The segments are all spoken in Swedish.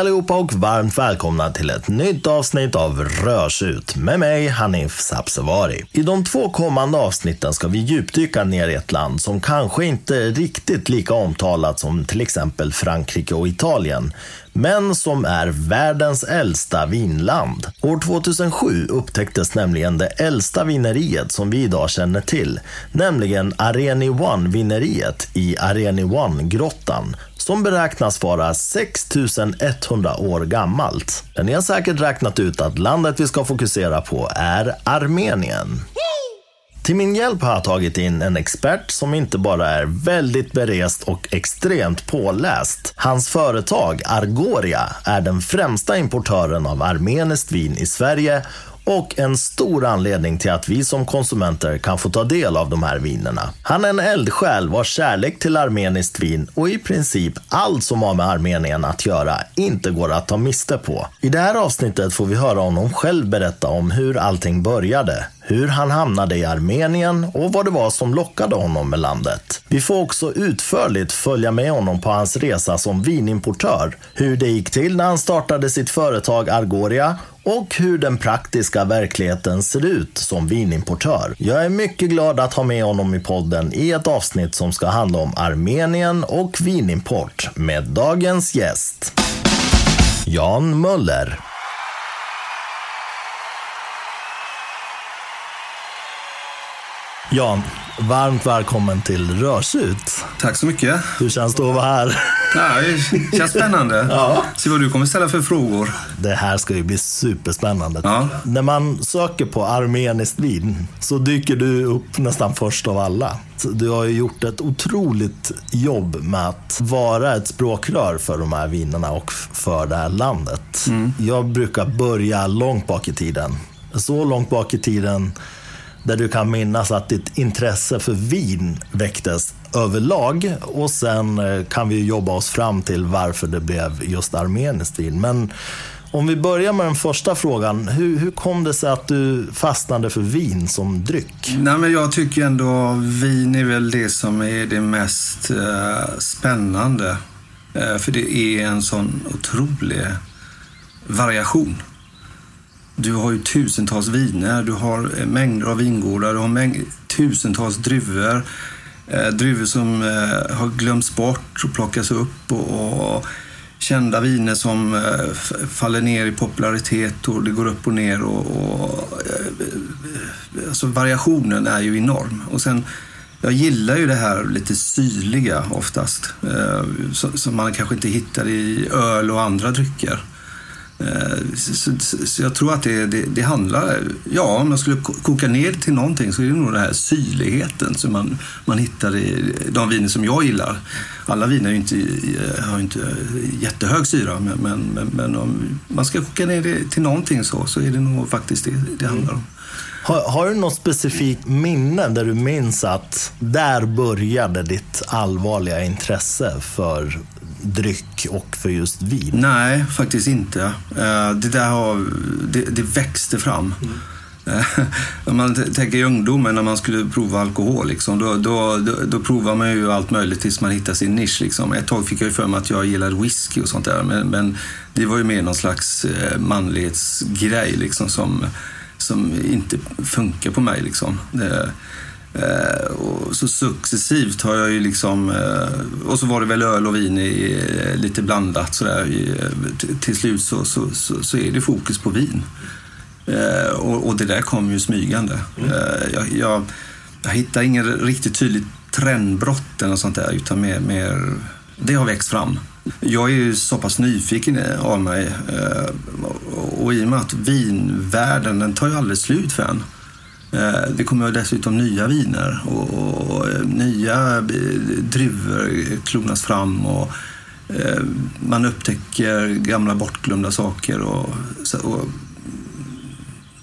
Hej allihopa och varmt välkomna till ett nytt avsnitt av Rörsut med mig Hanif Sabsevari. I de två kommande avsnitten ska vi djupdyka ner i ett land som kanske inte är riktigt lika omtalat som till exempel Frankrike och Italien men som är världens äldsta vinland. År 2007 upptäcktes nämligen det äldsta vineriet som vi idag känner till, nämligen Areni One-vineriet i Areni One-grottan som beräknas vara 6100 år gammalt. Men ni har säkert räknat ut att landet vi ska fokusera på är Armenien. Till min hjälp har jag tagit in en expert som inte bara är väldigt berest och extremt påläst. Hans företag Argoria är den främsta importören av armeniskt vin i Sverige och en stor anledning till att vi som konsumenter kan få ta del av de här vinerna. Han är en eldsjäl vars kärlek till armeniskt vin och i princip allt som har med Armenien att göra inte går att ta miste på. I det här avsnittet får vi höra honom själv berätta om hur allting började, hur han hamnade i Armenien och vad det var som lockade honom med landet. Vi får också utförligt följa med honom på hans resa som vinimportör, hur det gick till när han startade sitt företag Argoria och hur den praktiska verkligheten ser ut som vinimportör. Jag är mycket glad att ha med honom i podden i ett avsnitt som ska handla om Armenien och vinimport med dagens gäst. Jan Möller. Jan, varmt välkommen till Rörsut. Tack så mycket. Hur känns det att vara här? Ja, det känns spännande. ja. Se vad du kommer ställa för frågor. Det här ska ju bli superspännande. Ja. När man söker på armeniskt vin så dyker du upp nästan först av alla. Du har ju gjort ett otroligt jobb med att vara ett språkrör för de här vinerna och för det här landet. Mm. Jag brukar börja långt bak i tiden. Så långt bak i tiden där du kan minnas att ditt intresse för vin väcktes överlag och sen eh, kan vi jobba oss fram till varför det blev just armeniskt vin. Men om vi börjar med den första frågan. Hur, hur kom det sig att du fastnade för vin som dryck? Nej, men jag tycker ändå vin är väl det som är det mest eh, spännande. Eh, för det är en sån otrolig variation. Du har ju tusentals viner, du har eh, mängder av vingårdar, du har mäng- tusentals druvor. Eh, druvor som eh, har glömts bort och plockas upp och, och kända viner som eh, faller ner i popularitet och det går upp och ner. Och, och eh, alltså variationen är ju enorm. Och sen, jag gillar ju det här lite syrliga oftast, eh, som man kanske inte hittar i öl och andra drycker. Eh, så, så, så, jag tror att det, det, det, handlar, ja om jag skulle koka ner till någonting så är det nog den här syrligheten som man, man hittar i de viner som jag gillar. Alla viner inte, har inte jättehög syra men, men, men, men, om man ska koka ner det till någonting så, så är det nog faktiskt det det handlar om. Har, har, du något specifikt minne där du minns att där började ditt allvarliga intresse för dryck och för just vin? Nej, faktiskt inte. Eh, det där har, det, det växte fram. Mm. Om man tänker i ungdomen när man skulle prova alkohol, liksom, då, då, då, då, provar man ju allt möjligt tills man hittar sin nisch. Liksom. Ett tag fick jag ju för mig att jag gillade whisky och sånt där, men, men det var ju mer någon slags eh, manlighetsgrej liksom, som, som inte funkar på mig. Liksom. Det, och så successivt har jag ju liksom, eh, och så var det väl öl och vin i, eh, lite blandat sådär. Till slut så, så, så, så, är det fokus på vin. Och, och det där kom ju smygande. Mm. Jag, jag, jag hittar ingen riktigt tydligt trendbrott eller sånt där, utan mer, mer, det har växt fram. Jag är ju så pass nyfiken av mig och i och med att vinvärlden, den tar ju aldrig slut för en. Eh, det kommer dessutom nya viner och, eh, nya eh, druvor klonas fram och eh, man upptäcker gamla bortglömda saker och, och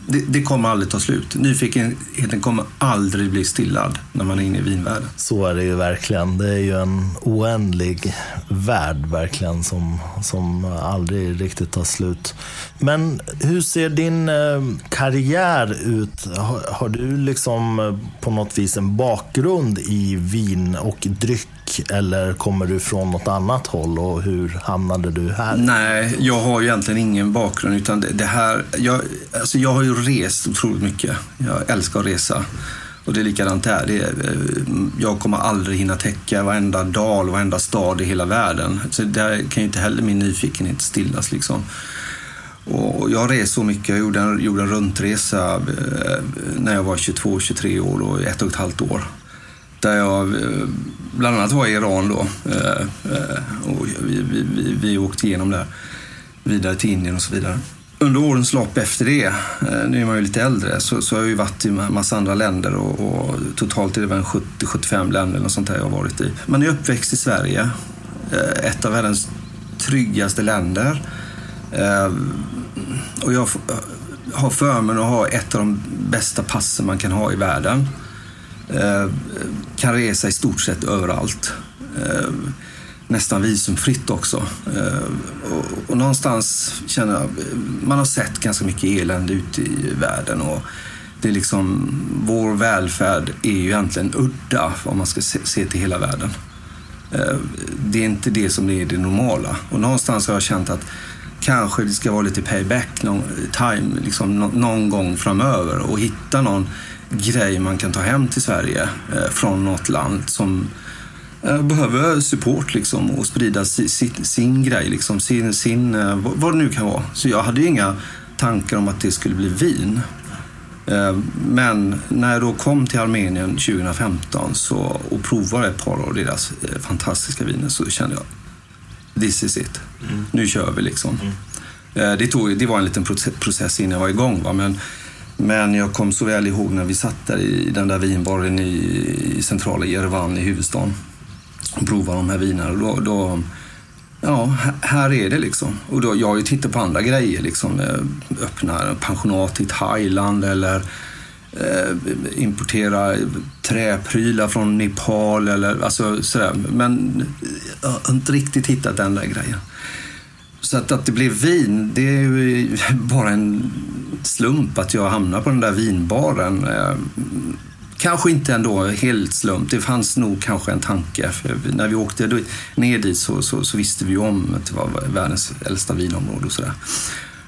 det, det, kommer aldrig ta slut. Nyfikenheten kommer aldrig bli stillad när man är inne i vinvärlden. Så är det ju verkligen. Det är ju en oändlig värld verkligen som, som aldrig riktigt tar slut. Men hur ser din eh, karriär ut? Har, har, du liksom eh, på något vis en bakgrund i vin och dryck eller kommer du från något annat håll och hur hamnade du här? Nej, jag har ju egentligen ingen bakgrund utan det, det här, jag, alltså jag har ju rest otroligt mycket. Jag älskar att resa. Och det är likadant där. Det är, eh, jag kommer aldrig hinna täcka varenda dal, varenda stad i hela världen. Så där kan ju inte heller min nyfikenhet stillas. Liksom. Och jag har rest så mycket. Jag gjorde en, gjorde en runtresa eh, när jag var 22-23 år då, ett och ett halvt år. Där jag eh, bland annat var i Iran då. Eh, och vi, vi, vi, vi åkte igenom där vidare till Indien och så vidare. Under årens lopp efter det, nu är man ju lite äldre, så, så har jag ju varit i en massa andra länder och, och totalt är det väl 70-75 länder och sånt där jag har varit i. Man är uppväxt i Sverige, ett av världens tryggaste länder. Ehm, och jag har förmånen att ha ett av de bästa passen man kan ha i världen. Eh, kan resa i stort sett överallt. Eh, nästan visumfritt också. Eh, och, och någonstans känner jag, man har sett ganska mycket elände ute i världen. Och det är liksom, vår välfärd är ju egentligen udda om man ska se, se till hela världen. Ehm, det är inte det som är det normala. Och någonstans har jag känt att kanske det ska vara lite payback någon, time, liksom, någon gång framöver och hitta någon grej man kan ta hem till Sverige eh, från något land som eh, behöver support liksom, och sprida si, si, sin grej, liksom, sin, sin, eh, vad det nu kan vara. Så jag hade ju inga tankar om att det skulle bli vin. Eh, men när jag då kom till Armenien 2015 så, och provade ett par av deras eh, fantastiska viner så kände jag this is it. Mm. Nu kör vi liksom. Mm. Det, tog, det var en liten process innan jag var igång. Va? Men, men jag kom så väl ihåg när vi satt där i den där vinbaren i, i centrala Jerevan i huvudstaden och provade de här vinerna. Då, då, ja, här är det liksom. Och då, jag har ju tittat på andra grejer, liksom, eh, öppna pensionat i Thailand eller eh, Eh, importera träprylar från Nepal eller alltså sådär. Men jag har inte riktigt hittat den där grejen. Så att, att det blev vin, det är ju bara en slump att jag hamnade på den där vinbaren. Eh, kanske inte ändå helt slump. Det fanns nog kanske en tanke. För när vi åkte ner dit så, så, så visste vi om att det var världens äldsta vinområde och sådär.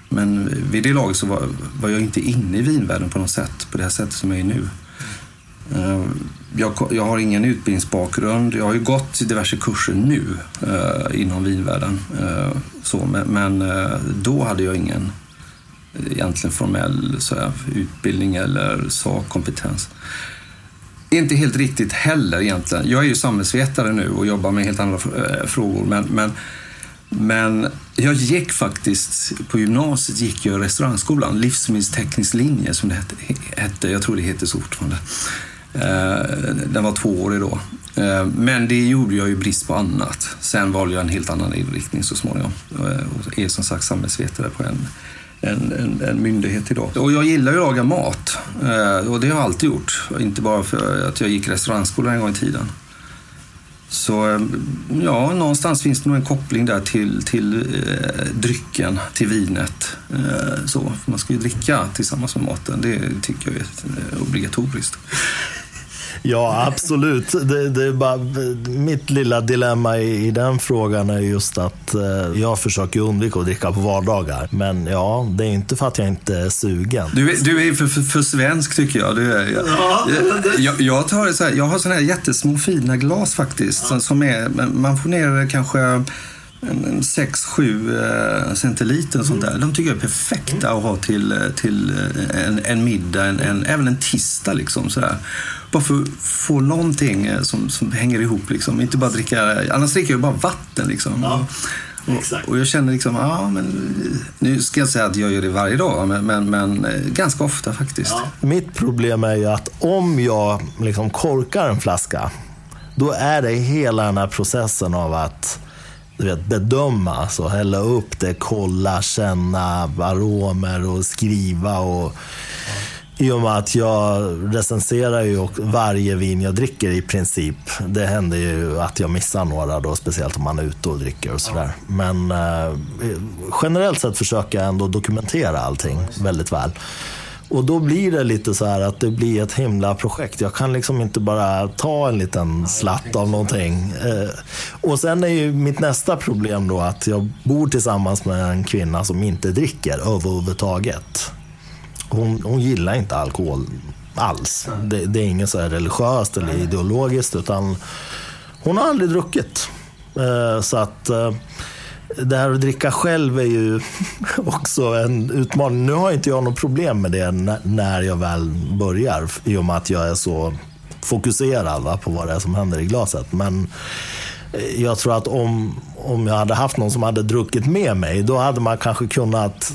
Men vid det laget så var, var, jag inte inne i vinvärlden på något sätt, på det här sättet som jag är nu. Eh, jag, jag, har ingen utbildningsbakgrund. Jag har ju gått diverse kurser nu eh, inom vinvärlden. Eh, så, men, men då hade jag ingen egentligen formell så utbildning eller sakkompetens. Inte helt riktigt heller egentligen. Jag är ju samhällsvetare nu och jobbar med helt andra frågor. Men, men men jag gick faktiskt, på gymnasiet gick jag restaurangskolan, livsmedelsteknisk linje som det hette. Jag tror det heter så fortfarande. Eh, den var tvåårig då. Eh, men det gjorde jag ju brist på annat. Sen valde jag en helt annan inriktning så småningom. Eh, och är som sagt samhällsvetare på en, en, en, en myndighet idag. Och jag gillar ju att laga mat. Och det har jag alltid gjort. Inte bara för att jag gick restaurangskolan en gång i tiden. Så eh, ja, någonstans finns det nog en koppling där till, till eh, drycken, till vinet. Eh, så, man ska ju dricka tillsammans med maten, det tycker jag är eh, obligatoriskt. Ja, absolut. Det, det, är bara, mitt lilla dilemma i, i, den frågan är just att eh, jag försöker undvika att dricka på vardagar. Men ja, det är inte för att jag inte är sugen. Du, du är för, för, för svensk tycker jag. Du är, jag, jag, jag, tar så här, jag har såna här jättesmå fina glas faktiskt. Ja. Som är, man får ner kanske 6-7 eh, centiliter sånt där. De tycker jag är perfekta att ha till, eh, till eh, en, en middag, en, en, även en tisdag. Liksom, sådär. Bara för att få någonting som, som hänger ihop. Liksom. Inte bara dricka, annars dricker jag bara vatten. Liksom. Ja. Och, och, jag känner liksom, ja men nu ska jag säga att jag gör det varje dag, men, men, men ganska ofta faktiskt. Ja. Mitt problem är ju att om jag liksom korkar en flaska, då är det hela den här processen av att du vet, bedöma. Så hälla upp det, kolla, känna aromer och skriva. Och, I och med att jag recenserar ju varje vin jag dricker i princip. Det händer ju att jag missar några då, speciellt om man är ute och dricker och sådär. Men eh, generellt sett försöker jag ändå dokumentera allting väldigt väl. Och då blir det lite så här att det blir ett himla projekt. Jag kan liksom inte bara ta en liten slatt av någonting. Eh, och sen är ju mitt nästa problem då att jag bor tillsammans med en kvinna som inte dricker överhuvudtaget. Hon, hon gillar inte alkohol alls. Det, det är inget så här religiöst eller ideologiskt utan hon har aldrig druckit. Eh, så att eh, det här att dricka själv är ju också en utmaning. Nu har inte jag något problem med det när jag väl börjar i och med att jag är så fokuserad va, på vad det är som händer i glaset. Men eh, jag tror att om, om jag hade haft någon som hade druckit med mig, då hade man kanske kunnat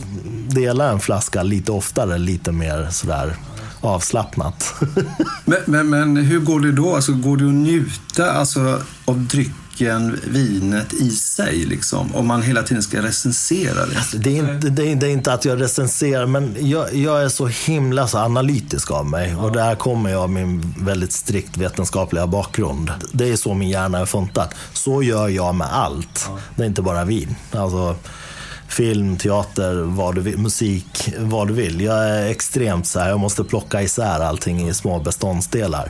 dela en flaska lite oftare, lite mer sådär avslappnat. men, men, men, hur går det då? Alltså, går det att njuta alltså, av drycken, vinet i sig? Liksom, om man hela tiden ska recensera det? Alltså, det, är inte, det, är, det, är, inte att jag recenserar, men jag, jag är så himla så analytisk av mig. Ja. Och där kommer jag av min väldigt strikt vetenskapliga bakgrund. Det är så min hjärna är funtad. Så gör jag med allt. Ja. Det är inte bara vin. Alltså, film, teater, vad du vill, musik, vad du vill. Jag är extremt så här, jag måste plocka isär allting i små beståndsdelar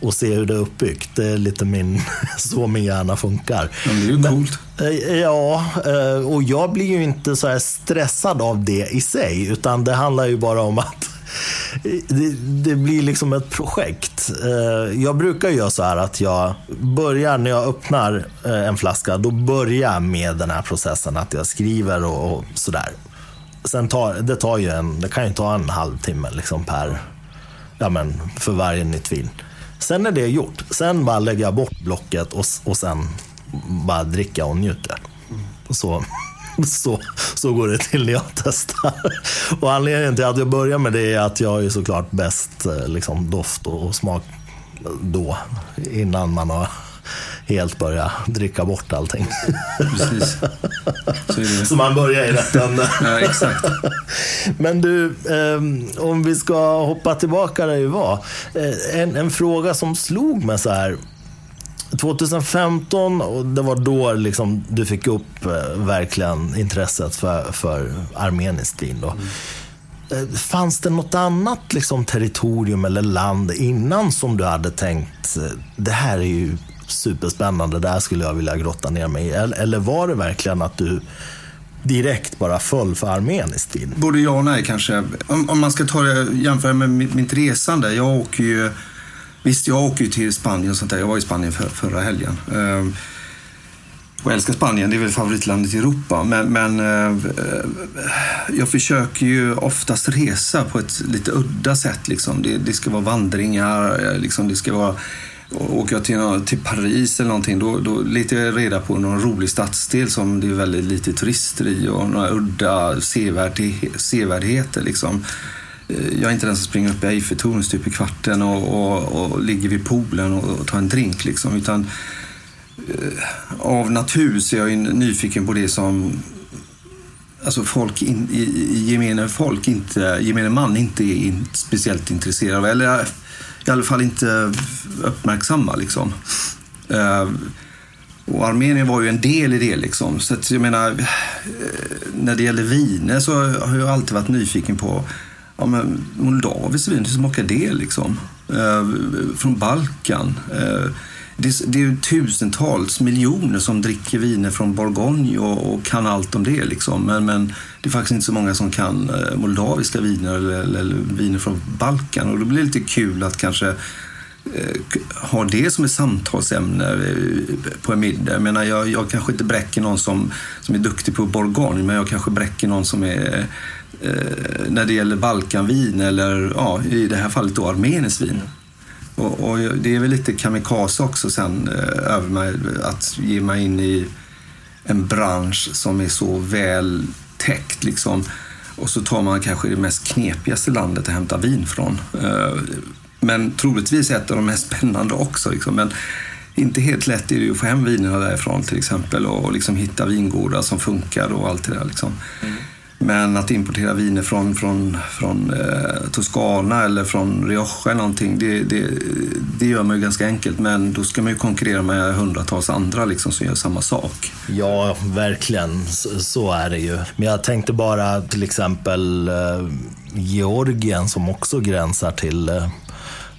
och se hur det är uppbyggt. Det är lite min, så min hjärna funkar. Men det är ju coolt. Eh, ja, eh, och jag blir ju inte så stressad av det i sig, utan det handlar ju bara om att det, det, blir liksom ett projekt. Eh, jag brukar göra så här att jag börjar, när jag öppnar eh, en flaska, då börjar jag med den här processen att jag skriver och, och sådär. Sen tar, det, tar ju en, det kan ju ta en halvtimme liksom per, ja men, för varje nytt vin. Sen är det gjort. Sen bara lägger jag bort blocket och, och sen bara dricka och njuta. Så så, så går det till när jag testar. Och anledningen till att jag börjar med det är att jag är såklart bäst eh, liksom, doft och smak då, innan man har helt börjat dricka bort allting. Precis. Så, så man börjar i rätt ände. Ja, exakt. Men du, eh, om vi ska hoppa tillbaka där vi var. Eh, en, en fråga som slog mig så här 2015, och det var då liksom du fick upp eh, verkligen intresset för, för armeniskt vin. Då. Mm. Fanns det något annat liksom, territorium eller land innan som du hade tänkt, eh, det här är ju superspännande, det här skulle jag vilja grotta ner mig i? Eller, eller var det verkligen att du direkt bara föll för armeniskt vin? Både ja och nej kanske. Om, om man ska ta det, jämföra med mitt, mitt resande. Jag åker ju Visst, jag åker ju till Spanien och sånt där. Jag var i Spanien för, förra helgen. Uh, och älskar Spanien, det är väl favoritlandet i Europa. Men, men eh, jag försöker ju oftast resa på ett lite udda sätt. Liksom. Det, det ska vara vandringar, eh, liksom, det ska vara Åker jag till, till Paris eller någonting då, då letar jag reda på någon rolig stadsdel som det är väldigt lite turister i och några udda sevärdheter. Liksom. Eh, jag är inte den som springer upp i Eiffeltornet stup i kvarten och, och, och, ligger vid poolen och, och tar en drink. Liksom. Utan, eh, av natur så är jag nyfiken på det som alltså folk in, i, i gemene folk, inte, gemene man, inte är in, speciellt intresserad av. Eller eh, i alla fall inte uppmärksamma. Liksom. Eh, och Armenien var ju en del i det. Liksom. Så att, jag menar, när det gäller viner så har jag alltid varit nyfiken på ja, men moldaviskt vin, hur smakar det liksom? Eh, från Balkan. Eh, det, det, är tusentals miljoner som dricker viner från Bourgogne och, och, kan allt om det. Liksom. Men, men det är faktiskt inte så många som kan eh, moldaviska viner eller, eller, eller, viner från Balkan. Och då blir det lite kul att kanske eh, har ha det som ett samtalsämne eh, på en middag. Jag, menar, jag, jag kanske inte bräcker någon som, som är duktig på Bourgogne, men jag kanske bräcker någon som är Eh, när det gäller Balkanvin eller ja, i det här fallet då armeniskt vin. Och, och, det är väl lite kamikaze också sen eh, över mig att ge mig in i en bransch som är så väl täckt liksom. Och så tar man kanske det mest knepigaste landet att hämta vin från. Eh, men troligtvis ett av de mest spännande också. Liksom. Men inte helt lätt är det att få hem vinerna därifrån till exempel och, och liksom hitta vingårdar som funkar och allt det där. Liksom. Mm. Men att importera viner från, från, från eh, Toscana eller från Rioja eller någonting, det, det, det gör man ju ganska enkelt. Men då ska man ju konkurrera med hundratals andra liksom, som gör samma sak. Ja, verkligen. Så, så är det ju. Men jag tänkte bara till exempel eh, Georgien som också gränsar till eh,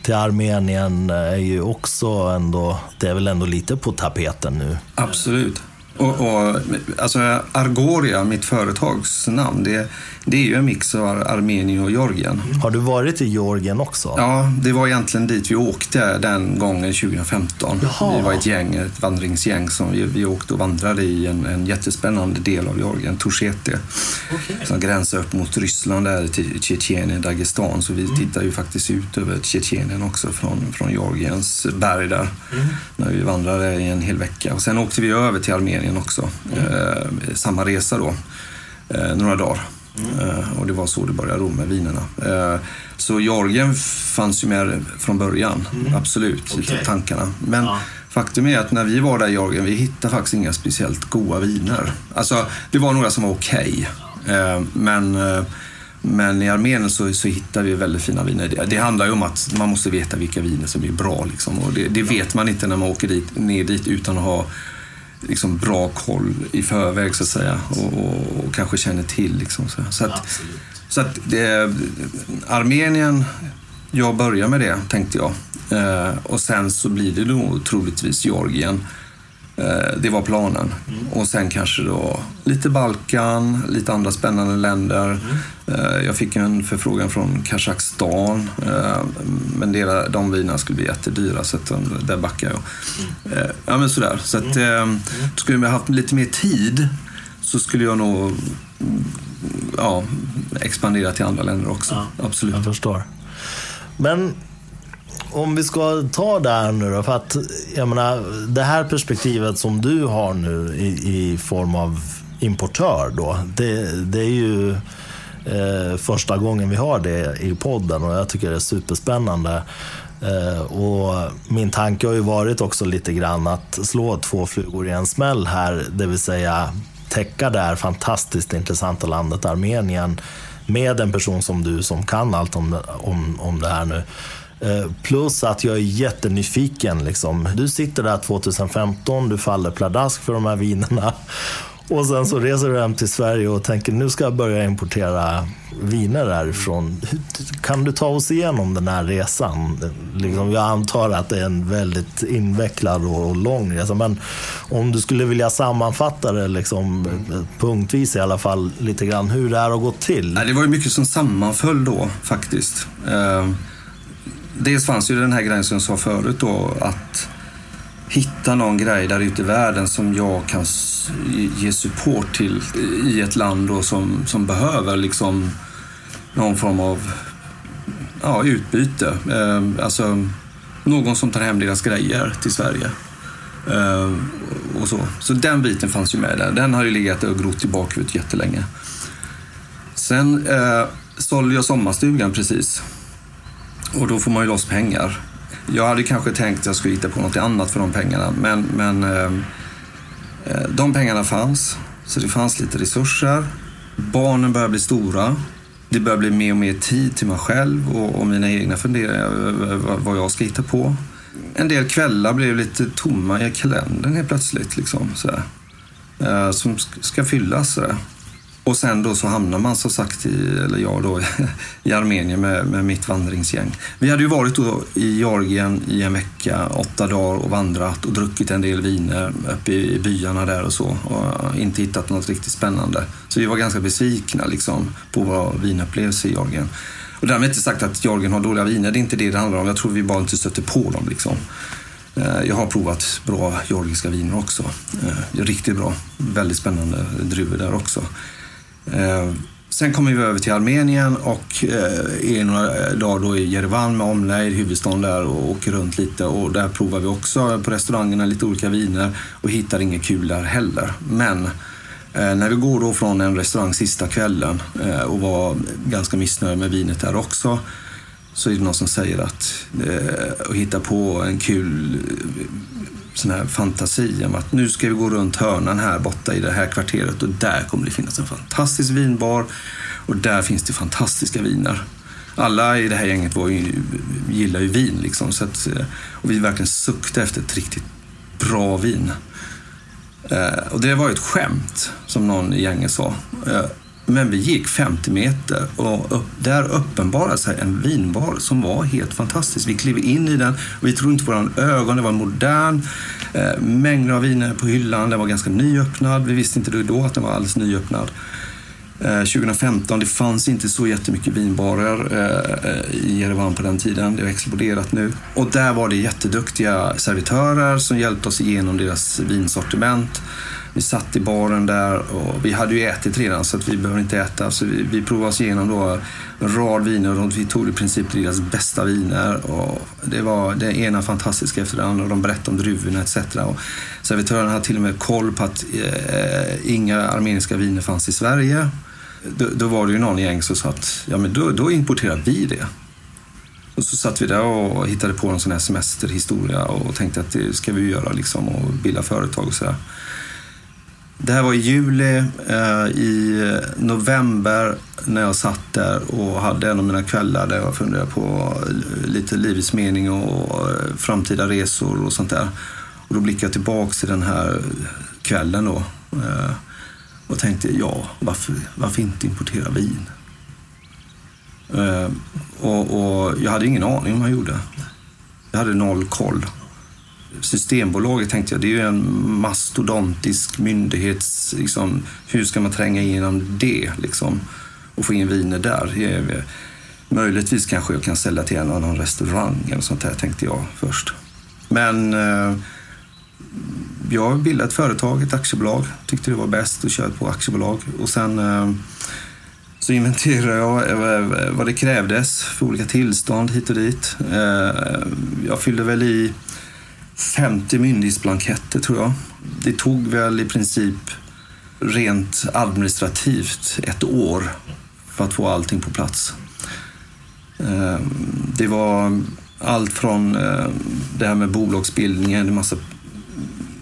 till Armenien är ju också ändå, det är väl ändå lite på tapeten nu. Absolut. Och, och, alltså Argoria, mitt företagsnamn, det, det är ju en mix av Armenien och Georgien. Har du varit i Georgien också? Ja, det var egentligen dit vi åkte den gången 2015. Jaha. Vi var ett gäng, ett vandringsgäng som vi, vi åkte och vandrade i en, en jättespännande del av Georgien, Tushete. Okay. Som gränsar upp mot Ryssland där till Tjetjenien, Dagestan. Så vi mm. tittar ju faktiskt ut över Tjetjenien också från, från Georgiens berg där. Mm. När vi vandrade i en hel vecka. Och sen åkte vi över till Armenien också. Mm. Eh, samma resa då, eh, några dagar. Mm. Och det var så det började ro med vinerna. Eh, så Georgien fanns ju med från början, mm. absolut, okay. i tankarna. Men ja. faktum är att när vi var där i Georgien, vi hittade faktiskt inga speciellt goda viner. Alltså, det var några som var okej. Okay. Eh, men men i Armenien så, så hittar vi väldigt fina viner. Det, det, handlar ju om att man måste veta vilka viner som är bra. Liksom. Och det, det vet man inte när man åker dit, ner dit utan att ha liksom bra koll i förväg så att säga och, och, och kanske känner till. Liksom, så, så att, så att det, Armenien, jag börjar med det tänkte jag. Eh, och sen så blir det nog troligtvis Georgien. Eh, det var planen. Mm. Och sen kanske då lite Balkan, lite andra spännande länder. Mm. Jag fick en förfrågan från Kazakstan. Eh, men de vinerna skulle bli jättedyra så att där backar jag. Mm. Ja men sådär. Så att, mm. skulle jag haft lite mer tid så skulle jag nog ja, expandera till andra länder också. Ja, Absolut. Jag förstår. Men om vi ska ta det här nu då, för att jag menar, det här perspektivet som du har nu i, i form av importör då, det, det är ju eh, första gången vi har det i podden och jag tycker det är superspännande. Eh, och min tanke har ju varit också lite grann att slå två flugor i en smäll här, det vill säga täcka det här fantastiskt intressanta landet Armenien med en person som du som kan allt om, om, om det här nu. Eh, plus att jag är jättenyfiken. Liksom. Du sitter där 2015, du faller pladask för de här vinerna. Och sen så reser du hem till Sverige och tänker nu ska jag börja importera viner därifrån. Kan du ta oss igenom den här resan? Liksom, jag antar att det är en väldigt invecklad och lång resa. Men om du skulle vilja sammanfatta det liksom, punktvis i alla fall lite grann hur det här har gått till. Det var ju mycket som sammanföll då faktiskt. Eh, Dels fanns ju den här grejen som jag sa förut då att hitta någon grej där ute i världen som jag kan ge support till i ett land då som, som behöver liksom någon form av ja, utbyte. Eh, alltså någon som tar hem deras grejer till Sverige. Eh, och så. så den biten fanns ju med där. Den har ju legat och grott i bakhuvudet jättelänge. Sen eh, sålde jag sommarstugan precis och då får man ju loss pengar. Jag hade kanske tänkt att jag skulle hitta på något annat för de pengarna, men, men ehm, eh, de pengarna fanns. Så det fanns lite resurser. Barnen började bli stora. Det började bli mer och mer tid till mig själv och, och mina egna funderingar över vad jag ska hitta på. En del kvällar blev lite tomma i kalendern helt plötsligt. Liksom, sådär. Eh, som ska fyllas. Sådär. Och sen då så hamnar man som sagt i, eller jag då, i Armenien med, med mitt vandringsgäng. Vi hade ju varit då i Georgien i en vecka, åtta dagar och vandrat och druckit en del viner uppe i byarna där och så och eh, inte hittat något riktigt spännande. Så vi var ganska besvikna liksom på våra vinupplevelse i Georgien. Och därmed inte sagt att Georgien har dåliga viner, det är inte det det handlar om. Jag tror vi bara inte stötte på dem liksom. Eh, jag har provat bra georgiska viner också. Eh, riktigt bra. Väldigt spännande druvor där också. Eh, sen kommer vi över till Armenien och eh, är några dagar då i Jerevan med omnejd, huvudstaden där och åker runt lite och där provar vi också på restaurangerna lite olika viner och hittar inget kul där heller. Men eh, när vi går då från en restaurang sista kvällen och var ganska missnöjd med vinet där också så är det någon som säger att och hitta på en kul sån här fantasi om att nu ska vi gå runt hörnan här borta i det här kvarteret och där kommer det finnas en fantastisk vinbar och där finns det fantastiska viner. Alla i det här gänget var ju, gillar ju vin liksom, så att, eh, och vi verkligen suktade efter ett riktigt bra vin. Eh, och det var ju ett skämt, som någon i gänget sa. Eh, men vi gick 50 meter och upp, där uppenbarade sig en vinbar som var helt fantastisk. Vi klev in i den och vi trodde inte våra ögon. Det var modern, eh, mängder av viner på hyllan. Den var ganska nyöppnad. Vi visste inte då att den var alldeles nyöppnad. Eh, 2015, det fanns inte så jättemycket vinbarer eh, i Jerevan på den tiden. Det har exploderat nu. Och där var det jätteduktiga servitörer som hjälpte oss igenom deras vinsortiment. Vi satt i baren där och vi hade ju ätit redan så att vi behöver inte äta. Så vi, vi provade oss igenom då en rad viner och vi tog i princip deras bästa viner. Och det var det ena fantastiska efter det andra och de berättade om druvorna etc. Och servitören hade till och med koll på att eh, inga armeniska viner fanns i Sverige. Då, då, var det ju någon gäng som sa att ja, men då, då importerar vi det. Och så satt vi där och hittade på en sån här semesterhistoria och tänkte att det ska vi göra liksom och bilda företag och sådär. Det här var i juli. Eh, I november när jag satt där och hade en av mina kvällar där jag funderade på lite livets mening och eh, framtida resor och sånt där. Och då blickade jag tillbaka till den här kvällen då eh, och tänkte, ja, varför, varför inte importera vin? Eh, och, och jag hade ingen aning om vad jag gjorde. Jag hade noll koll. Systembolaget tänkte jag, det är ju en mastodontisk myndighets... Liksom, hur ska man tränga igenom det liksom, och få in viner där? Möjligtvis kanske jag kan sälja till en annan restaurang eller sånt där, tänkte jag först. Men eh, jag bildade ett företag, ett aktiebolag. Tyckte det var bäst att köra på aktiebolag. Och sen eh, så inventerade jag eh, vad det krävdes för olika tillstånd hit och dit. Eh, jag fyllde väl i 50 myndighetsblanketter tror jag. Det tog väl i princip rent administrativt ett år för att få allting på plats. Ehm, det var allt från eh, det här med bolagsbildningen, en massa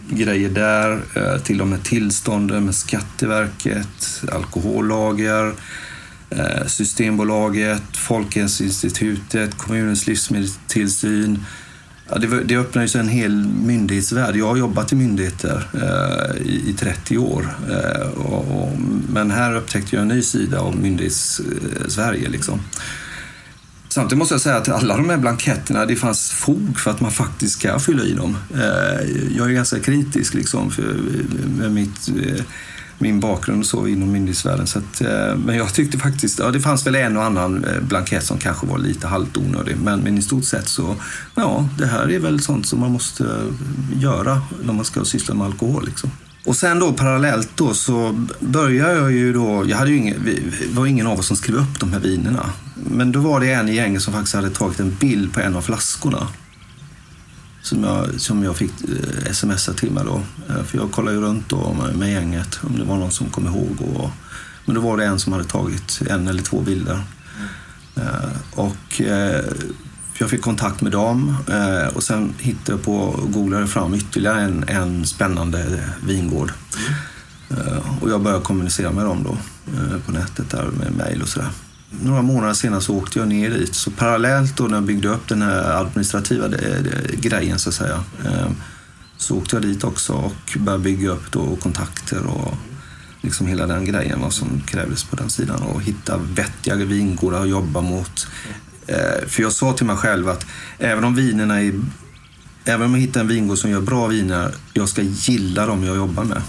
grejer där, eh, till de här tillstånden med Skatteverket, alkohollager, eh, Systembolaget, Folkhälsoinstitutet, kommunens livsmedelstillsyn, Ja, det, det öppnar ju sig en hel myndighetsvärld. Jag har jobbat i myndigheter eh, i, i, 30 år. Eh, och, och, men här upptäckte jag en ny sida av myndighets-Sverige. Liksom. Samtidigt måste jag säga att alla de här blanketterna, det fanns fog för att man faktiskt ska fylla i dem. Eh, jag är ganska kritisk liksom, för, med mitt eh, min bakgrund så inom myndighetsvärlden. Så att, eh, men jag tyckte faktiskt, ja det fanns väl en och annan eh, blankett som kanske var lite halvt onödig. Men, men i stort sett så, ja det här är väl sånt som man måste eh, göra när man ska syssla med alkohol. Liksom. Och sen då parallellt då så började jag ju då, jag hade ju ingen, det var ingen av oss som skrev upp de här vinerna. Men då var det en i gänget som faktiskt hade tagit en bild på en av flaskorna som jag, som jag fick eh, smsa till mig då. Eh, för jag kollade ju runt då med, gänget om det var någon som kom ihåg. Och, men då var det en som hade tagit en eller två bilder. Mm. Och jag fick kontakt med dem och sen hittade jag på och googlade fram ytterligare en, en spännande vingård. Mm. Och jag började kommunicera med dem då på nätet där med mejl och sådär några månader senare så åkte jag ner dit. Så parallellt då när jag byggde upp den här administrativa eh, eh, grejen så att säga eh, så åkte jag dit också och började bygga upp då kontakter och liksom hela den grejen vad som krävdes på den sidan och hitta vettiga vingårdar att jobba mot. För jag sa till mig själv att även om vinerna är Även om jag hittar en vingård som gör bra viner, jag ska gilla dem jag jobbar med.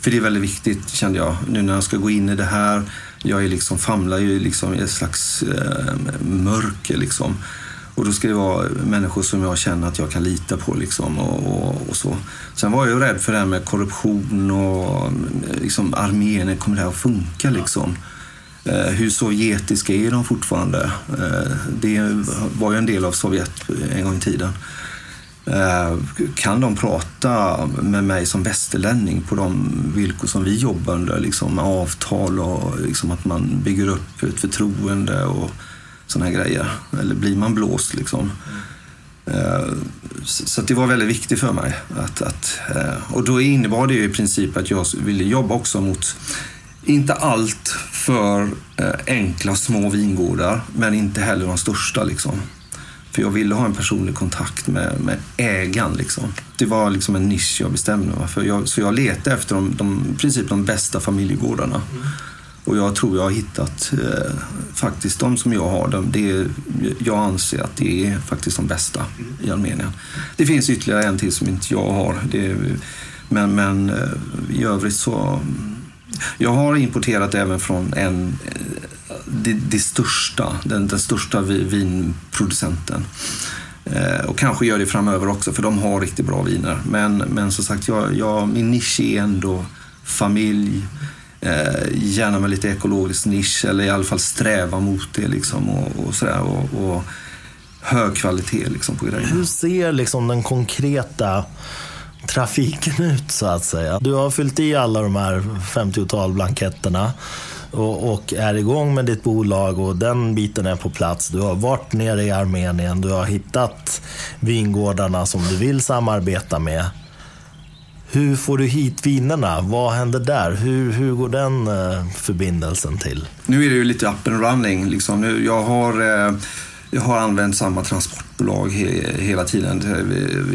För det är väldigt viktigt kände jag, nu när jag ska gå in i det här jag är liksom, famlar ju liksom i ett slags eh, mörker. Liksom. Och då ska det vara människor som jag känner att jag kan lita på. Liksom, och, och, och så. Sen var jag ju rädd för det här med korruption och eh, liksom, armén. Kommer det här att funka? Liksom? Eh, hur sovjetiska är de fortfarande? Eh, det var ju en del av Sovjet en gång i tiden. Eh, kan de prata med mig som västerlänning på de villkor som vi jobbar under? Liksom avtal och liksom att man bygger upp ett förtroende och sådana här grejer. Eller blir man blåst liksom? Eh, så det var väldigt viktigt för mig. Att, att, eh, och då innebar det ju i princip att jag ville jobba också mot, inte allt för enkla små vingårdar, men inte heller de största. Liksom. För jag ville ha en personlig kontakt med, med ägaren. Liksom. Det var liksom en nisch jag bestämde mig för. Jag, så jag letade efter de, de, i princip de bästa familjegårdarna. Mm. Och jag tror jag har hittat eh, faktiskt de som jag har. De, det, är, jag anser att det är faktiskt de bästa mm. i Armenien. Det finns ytterligare en till som inte jag har. Det, men, men eh, i övrigt så... Jag har importerat även från en eh, det, det största, den, den största vinproducenten. Eh, och kanske gör det framöver också, för de har riktigt bra viner. Men, men som sagt, jag, jag, min nisch är ändå familj, eh, gärna med lite ekologisk nisch, eller i alla fall sträva mot det. Liksom, och, och, sådär, och, och hög kvalitet liksom, på grejerna. Hur ser liksom den konkreta trafiken ut så att säga? Du har fyllt i alla de här 50-tal blanketterna och, och, är igång med ditt bolag och den biten är på plats. Du har varit nere i Armenien, du har hittat vingårdarna som du vill samarbeta med. Hur får du hit vinerna? Vad händer där? Hur, hur går den eh, förbindelsen till? Nu är det ju lite up and running. Liksom. Nu, jag, har, eh, jag har använt samma transportbolag he, hela tiden.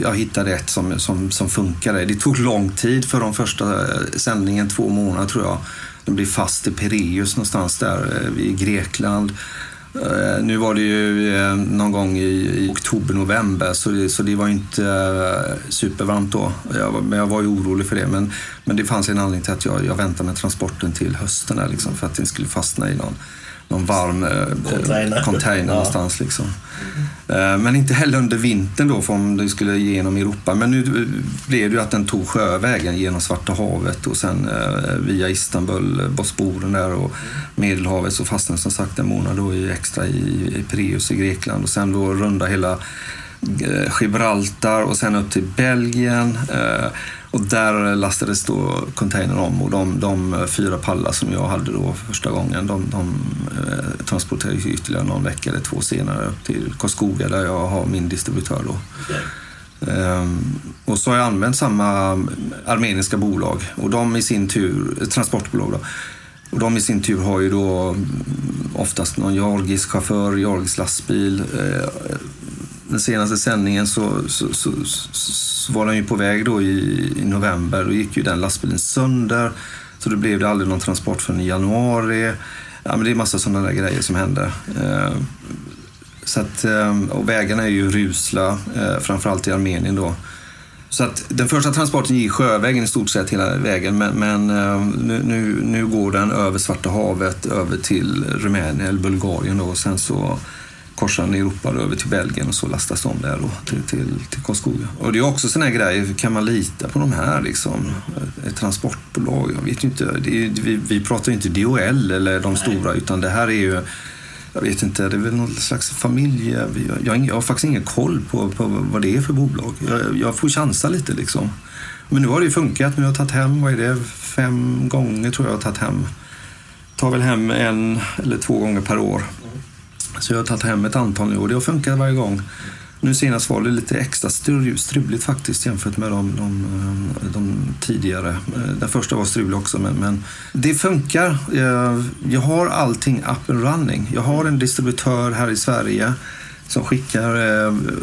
Jag hittade ett som, som, som funkade. Det tog lång tid för de första sändningen, två månader tror jag. De blev fast i Pireus någonstans där eh, i Grekland. Eh, nu var det ju eh, någon gång i, oktober, november så det, så det var inte supervarmt då. Jag, men jag var ju orolig för det. Men, men det fanns en anledning till att jag, jag väntade med transporten till hösten där, liksom, för att den skulle fastna i någon någon varm eh, container, container ja. någonstans. Liksom. Mm. Men inte heller under vintern då, för om det skulle genom Europa. Men nu blev det ju att den tog sjövägen genom Svarta havet och sen eh, via Istanbul, Bosporen där och Medelhavet så fastnade som sagt en månad då i extra i, i Pireus i Grekland och sen då runda hela Gibraltar och sen upp till Belgien. Och där lastades då containern om och de, de fyra pallar som jag hade då första gången de, de eh, transporterades ytterligare någon vecka eller två senare upp till Karlskoga där jag har min distributör. Då. Okay. Ehm, och så har jag använt samma armeniska bolag och de i sin tur, eh, transportbolag då, och de i sin tur har ju då oftast någon georgisk chaufför, georgisk lastbil. Eh, den senaste sändningen så, så, så, så, var den ju på väg då i, i november. Då gick ju den lastbilen sönder. Så då blev det aldrig någon transport förrän i januari. Ja, men det är massa sådana där grejer som hände. Eh, så att, eh, och vägarna är ju rusla, eh, framförallt i Armenien då. Så att den första transporten gick sjövägen i stort sett hela vägen men, men nu, nu, nu, går den över Svarta havet över till Rumänien eller Bulgarien då, och sen så korsar Europa över till Belgien och så lastas de där då till, till, till Karlskoga. Och det är också sådana här grejer, kan man lita på de här liksom? Ett transportbolag, jag vet inte. Är, vi, vi pratar inte DHL eller de Nej. stora utan det här är ju jag vet inte, det är väl någon slags familj... Jag, jag, har faktiskt ingen koll på, på vad det är för bolag. Jag, jag får chansa lite liksom. Men nu har det ju funkat. Nu har jag tagit hem, vad är det, fem gånger tror jag jag har tagit hem. Tar väl hem en eller två gånger per år. Så jag har tagit hem ett antal nu och det har funkat varje gång. Nu senast var det lite extra struligt faktiskt jämfört med de, de, eh, de tidigare. Eh, den första var strulig också men, men det funkar. Eh, jag, har allting up and running. Jag har en distributör här i Sverige som skickar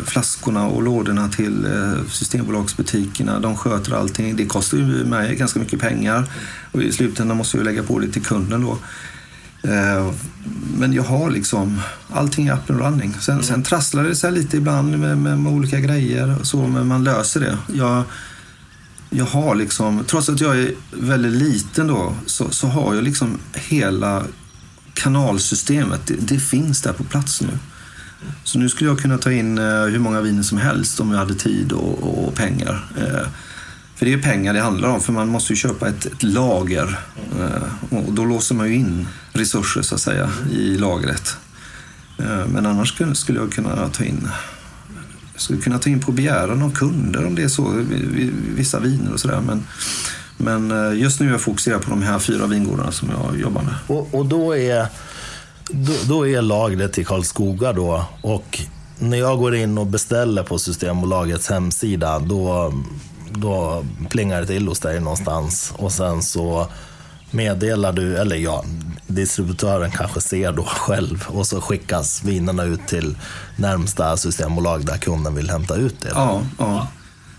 flaskorna och lådorna till Systembolagsbutikerna. De sköter allting. Det kostar ju mig ganska mycket pengar och i slutändan måste jag lägga på det till kunden då. Eh, men jag har liksom allting up and running. Sen, mm. sen trasslar det sig lite ibland med, med, med, olika grejer och så, men man löser det. Jag, jag har liksom, trots att jag är väldigt liten då, så, så har jag liksom hela kanalsystemet. Det, det, finns där på plats nu. Så nu skulle jag kunna ta in eh, hur många viner som helst om jag hade tid och, och pengar. För det är pengar det handlar om, för man måste ju köpa ett, ett lager. Eh, och då låser man ju in resurser så att säga i lagret. Eh, men annars skulle jag kunna ta in jag skulle kunna ta in på begäran av kunder om det är så, vissa viner och sådär. Men, men eh, just nu är jag fokuserad på de här fyra vingårdarna som jag jobbar med. Och, och då, är, då, då, är lagret i Karlskoga då och när jag går in och beställer på Systembolagets hemsida, då, då plingar det till hos dig någonstans. Och sen så meddelar du, eller ja, distributören kanske ser då själv och så skickas vinerna ut till närmsta systembolag där kunden vill hämta ut det. Ja, ja.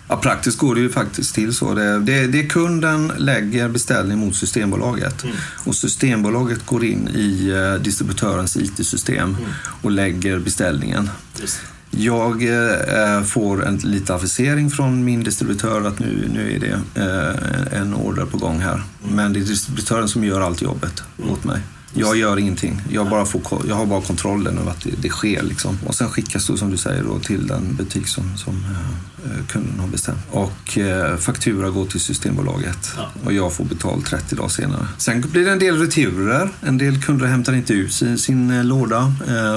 ja praktiskt går det ju faktiskt till så. Det, det, det kunden lägger beställning mot Systembolaget mm. och Systembolaget går in i eh, distributörens IT-system mm. och lägger beställningen. Just. Jag eh, får en liten avisering från min distributör att nu, nu är det eh, en order på gång här. Men det är distributören som gör allt jobbet åt mig. Jag gör ingenting. Jag, bara får, jag har bara kontrollen över att det, det sker. Liksom. Och sen skickas det som du säger då, till den butik som, som uh, kunden har bestämt. Och uh, faktura går till Systembolaget ja. och jag får betalt 30 dagar senare. Sen blir det en del returer. En del kunder hämtar inte ut sin, sin uh, låda.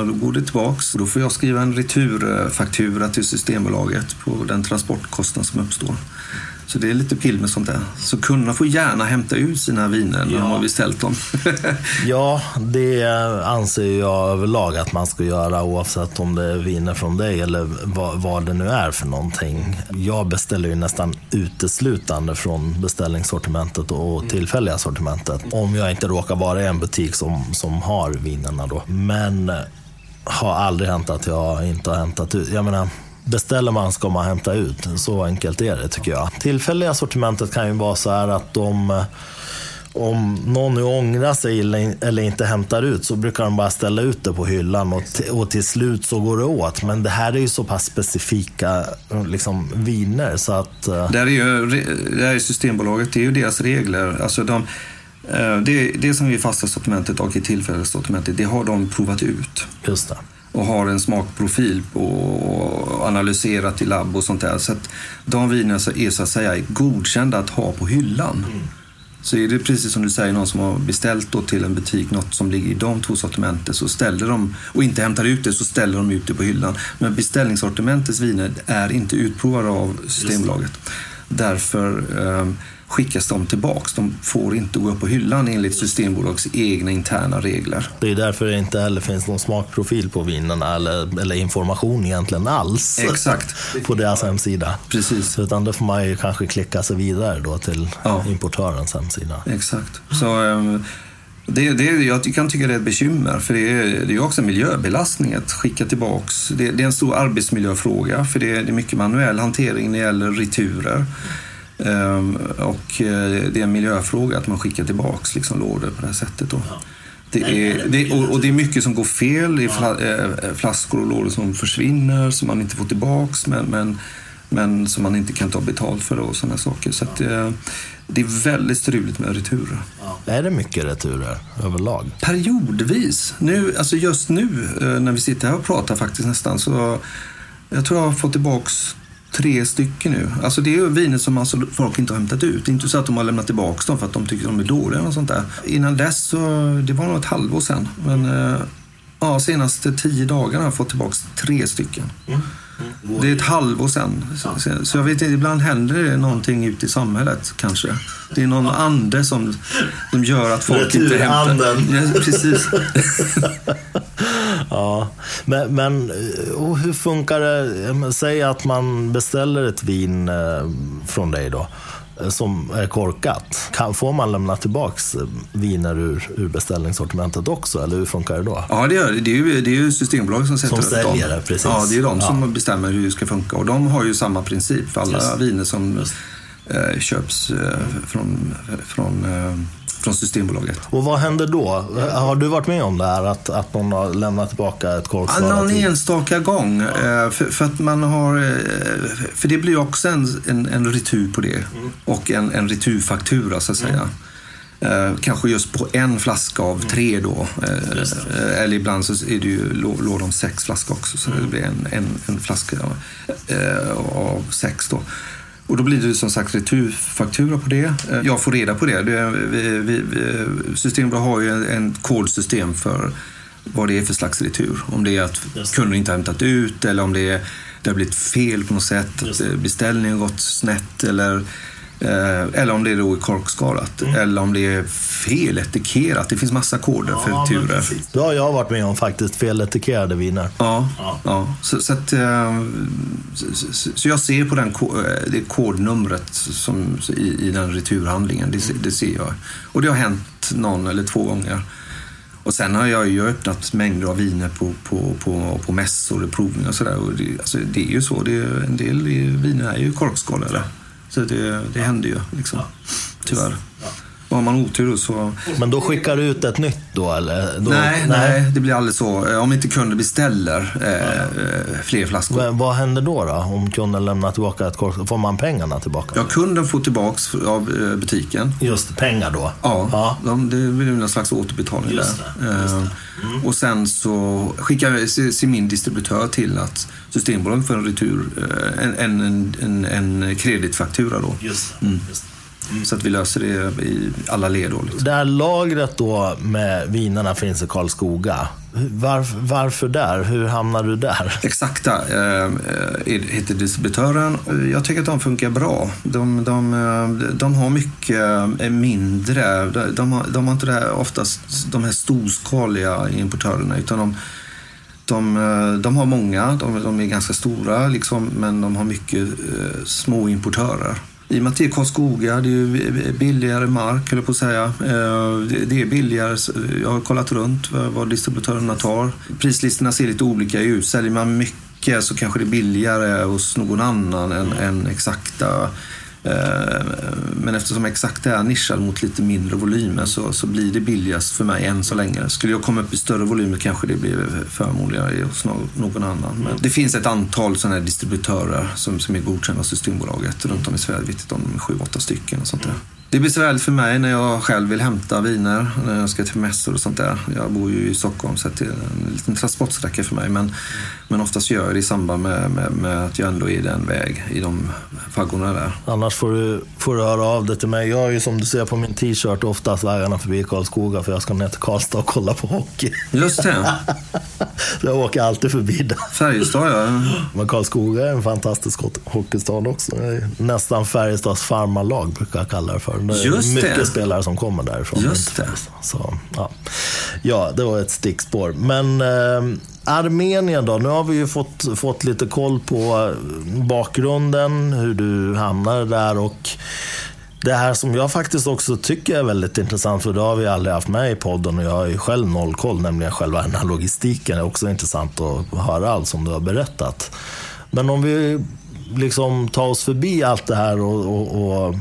då går det tillbaks. Då får jag skriva en returfaktura till Systembolaget på den transportkostnad som uppstår. Så det är lite pill med sånt där. Så kunderna får gärna hämta ut sina viner när ja. de har beställt dem. ja, det anser jag överlag att man ska göra oavsett om det är viner från dig eller vad, vad det nu är för någonting. Jag beställer ju nästan uteslutande från beställningssortimentet och mm. tillfälliga sortimentet. Om jag inte råkar vara i en butik som, som har vinerna då. Men har aldrig hänt att jag inte har hämtat ut. Jag menar, Beställer man ska man hämta ut. Så enkelt är det tycker jag. Tillfälliga sortimentet kan ju vara så här att de om någon nu ångrar sig eller inte hämtar ut så brukar de bara ställa ut det på hyllan och, och till slut så går det åt. Men det här är ju så pass specifika liksom, viner så att... Uh... Det, är ju, det här är Systembolaget, det är ju deras regler. Alltså de, eh, det, det som är fasta sortimentet och i tillfälliga sortimentet, det har de provat ut. Just det och har en smakprofil och analyserat i labb och sånt där. Så att de vinerna är så att säga godkända att ha på hyllan. Mm. Så är det precis som du säger, någon som har beställt då till en butik något som ligger i de två sortimenten så ställer de, och inte hämtar ut det, så ställer de ut det på hyllan. Men beställningssortimentets viner är inte utprovade av Systembolaget. Därför um, skickas de tillbaks. De får inte gå upp på hyllan enligt Systembolags egna interna regler. Det är därför det inte heller finns någon smakprofil på vinerna eller, eller information egentligen alls Exakt. på deras hemsida. Precis. Utan då får man ju kanske klicka sig vidare då till ja. importörens hemsida. Exakt. Så, um, det, det, jag kan tycka det är ett bekymmer, för det är, det är också en miljöbelastning att skicka tillbaks. Det, det är en stor arbetsmiljöfråga, för det är, det är mycket manuell hantering när det gäller returer. Ehm, och eh, det är en miljöfråga att man skickar tillbaks liksom lådor på det här sättet. Då. Det är, det, och, det är mycket som går fel. Det är eh, flaskor och lådor som försvinner, som man inte får tillbaks men, men, men som man inte kan ta betalt för och sådana saker. Så att, eh, det är väldigt struligt med returer. Är det mycket returer överlag? Periodvis. Nu, alltså just nu när vi sitter här och pratar faktiskt nästan så jag tror jag har fått tillbaks tre stycken nu. Alltså det är viner som alltså folk inte har hämtat ut. Det är inte så att de har lämnat tillbaka dem för att de tycker de är dåliga. Och sånt där. Innan dess, så, det var nog ett halvår sedan. Men eh, ja, senaste tio dagarna har jag fått tillbaka tre stycken. Mm. Mm. Det är ett halvår. Så, så jag vet inte, ibland händer det någonting ute i samhället kanske. Det är någon ande som, som gör att folk inte hämtar. Ja, precis. ja, men, men hur funkar det? Säg att man beställer ett vin eh, från dig då som är korkat. Kan, får man lämna tillbaka viner ur, ur beställningssortimentet också, eller hur funkar det då? Ja, det, gör, det, är, ju, det är ju Systembolaget som sätter som säljer det, precis. Ja, det är de som ja. bestämmer hur det ska funka. Och de har ju samma princip för alla Just. viner som Just. Eh, köps eh, från, från eh, från Systembolaget. Och vad händer då? Har du varit med om det här att, att någon har lämnat tillbaka ett korksvarat? Ja, någon enstaka gång. Ja. För, för, att man har... För det blir också en, en, en retur på det. Mm. Och en, en returfaktura så att säga. Mm. Eh, kanske just på en flaska av tre då. Eh, eller ibland så är det ju lådan sex flaskor också. Så mm. det blir en, en, en flaska eh, av sex då. Och då blir det som sagt returfaktura på det. Eh, jag får reda på det. det vi, vi, Systembolaget har ju en, kodsystem för vad det är för slags retur. Om det är att kunden inte har hämtat ut eller om det, är, det har blivit fel på något sätt. Att beställningen har gått snett eller eller om det då är korkskalat. Mm. Eller om det är feletikerat. Det finns massa koder för returer. Det har jag varit med om faktiskt, feletikerade viner. Ja, ja. Så, så, att, eh, så, så- jag ser på den, eh, det kodnumret som, i, i den returhandlingen. Det, se- det ser jag. Och det har hänt någon eller två gånger. Och sen har jag ju öppnat mängder av viner på, på, på, på mässor och provningar och sådär. Och det, alltså, det är ju så. Det, är- en del i- viner är ju korkskalade. Så det, det händer ju liksom. Tyvärr. Och har man otur så... Men då skickar du ut ett nytt då eller? Då, nej, nej, det blir aldrig så. Eh, Om inte kunden beställer eh, eh, fler flaskor. Men vad händer då, då? Om kunden lämnar tillbaka ett kork? Får man pengarna tillbaka? Ja, kunden får tillbaks av eh, butiken. Just pengar då? Ja, Ja. De, det blir någon slags återbetalning Just där. det, just Eh, Och sen så skickar se- se min distributör till att Systembolaget får en retur, en, en, en, en, kreditfaktura då. Just Mm. Så att vi löser det i alla led. Liksom. Det här lagret då med vinerna finns i Karlskoga. Varför, varför där? Hur hamnar du där? Exakta eh, eh, heter distributören. Jag tycker att de funkar bra. De, de, eh, de har mycket eh, mindre, de, har, de har inte det här, oftast de här storskaliga importörerna utan de, de, de har många, de, de är ganska stora liksom, men de har mycket eh, små importörer. I och med att det är Karlskoga, det är ju billigare mark, höll jag på att säga. Eh, det- är billigare, jag har kollat runt vad vad distributörerna tar. Prislistorna ser lite olika ut. Säljer man mycket så kanske det är billigare hos någon annan än, än exakta. Eh, men eftersom exakt är nischad mot lite mindre volymer så, så blir det billigast för mig än så länge. Skulle jag komma upp i större volymer kanske det blir förmånligare hos någon annan. Men det finns ett antal sådana här distributörer som, som är godkända av Systembolaget runt om i Sverige. Jag vet inte om de är sju, åtta stycken och sånt där. Det blir besvärligt för mig när jag själv vill hämta viner, när jag ska till mässor och sånt där. Jag bor ju i Stockholm så det är en liten transportsträcka för mig. Men, men oftast gör jag det i samband med, med, med att jag ändå är den väg i de faggorna där. Annars får du, får du höra av dig till mig. Jag har ju som du ser på min t-shirt oftast vägarna förbi Karlskoga för jag ska ner till Karlstad och kolla på hockey. Just det. Så jag åker alltid förbi där. Färjestad, ja. Men Karlskoga är en fantastisk hockeystad också. Det är nästan Färjestads farmarlag brukar jag kalla det för. Det är Just det. mycket spelare som kommer därifrån. Just det. Så, ja. ja, det var ett stickspår. Men eh, Armenien då? Nu har vi ju fått, fått lite koll på eh, bakgrunden, hur du hamnade där och det här som jag faktiskt också tycker är väldigt intressant, för det har vi aldrig haft med i podden och jag har ju själv noll koll, nämligen själva den här logistiken. Det är också intressant att höra allt som du har berättat. Men om vi liksom tar oss förbi allt det här och, och, och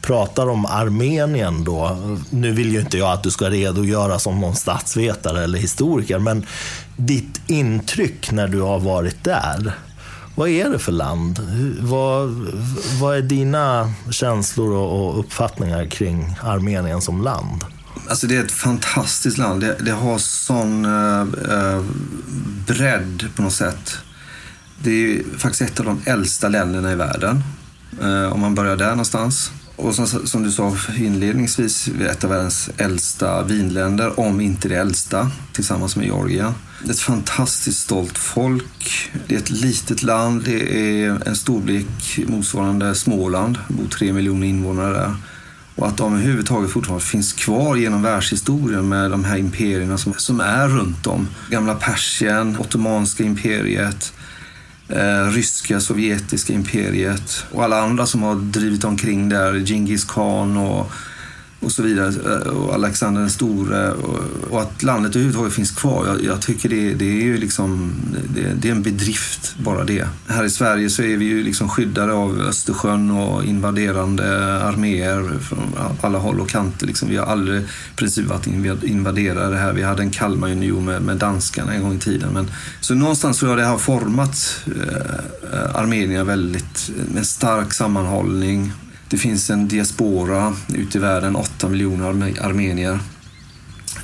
pratar om Armenien då. Nu vill ju inte jag att du ska redogöra som någon statsvetare eller historiker, men ditt intryck när du har varit där. Vad är det för land? Vad, vad är dina känslor och, uppfattningar kring Armenien som land? Alltså det är ett fantastiskt land. Det, det har sån eh, eh, bredd på något sätt. Det är ju faktiskt ett av de äldsta länderna i världen. Eh, om man börjar där någonstans. Och som, som du sa inledningsvis, vi är ett av världens äldsta vinländer, om inte det äldsta, tillsammans med Georgien. Det är ett fantastiskt stolt folk. Det är ett litet land. Det är en storlek motsvarande Småland. Det bor tre miljoner invånare där. Och att de överhuvudtaget fortfarande finns kvar genom världshistorien med de här imperierna som, som är runt om. Gamla Persien, Ottomanska imperiet, eh, ryska, sovjetiska imperiet och alla andra som har drivit omkring där, Genghis khan och, och så vidare, eh, och Alexander den store och, och att landet överhuvudtaget finns kvar. Jag, jag tycker det, det är ju liksom, det, det är en bedrift bara det. Här i Sverige så är vi ju liksom skyddade av Östersjön och invaderande arméer från alla håll och kanter. Liksom. Vi har aldrig i princip varit invaderade här. Vi hade en Kalmarunion med, med danskarna en gång i tiden. Men, så någonstans tror jag det har format eh, eh Armenien väldigt, med stark sammanhållning. Det finns en diaspora ute i världen, 8 miljoner armenier.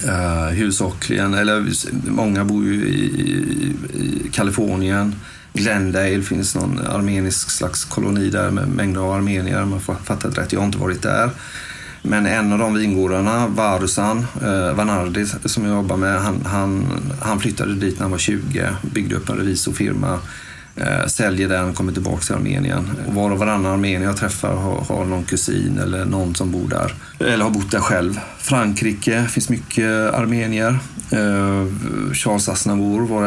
Uh, huvudsakligen, eller många bor ju i, i, i Kalifornien. Glendale finns någon armenisk slags koloni där med mängder av armenier. om jag har fattat rätt, jag har inte varit där. Men en av de vingårdarna, Varusan eh, Vanardi, som jag jobbar med, han, han, han flyttade dit när han var 20, byggde upp en revisorfirma Eh, säljer den och kommer tillbaka till Armenien. Och var och varannan armenier jag träffar har, har någon kusin eller någon som bor där. Eller har bott där själv. Frankrike finns mycket armenier. Eh, Charles Aznavour var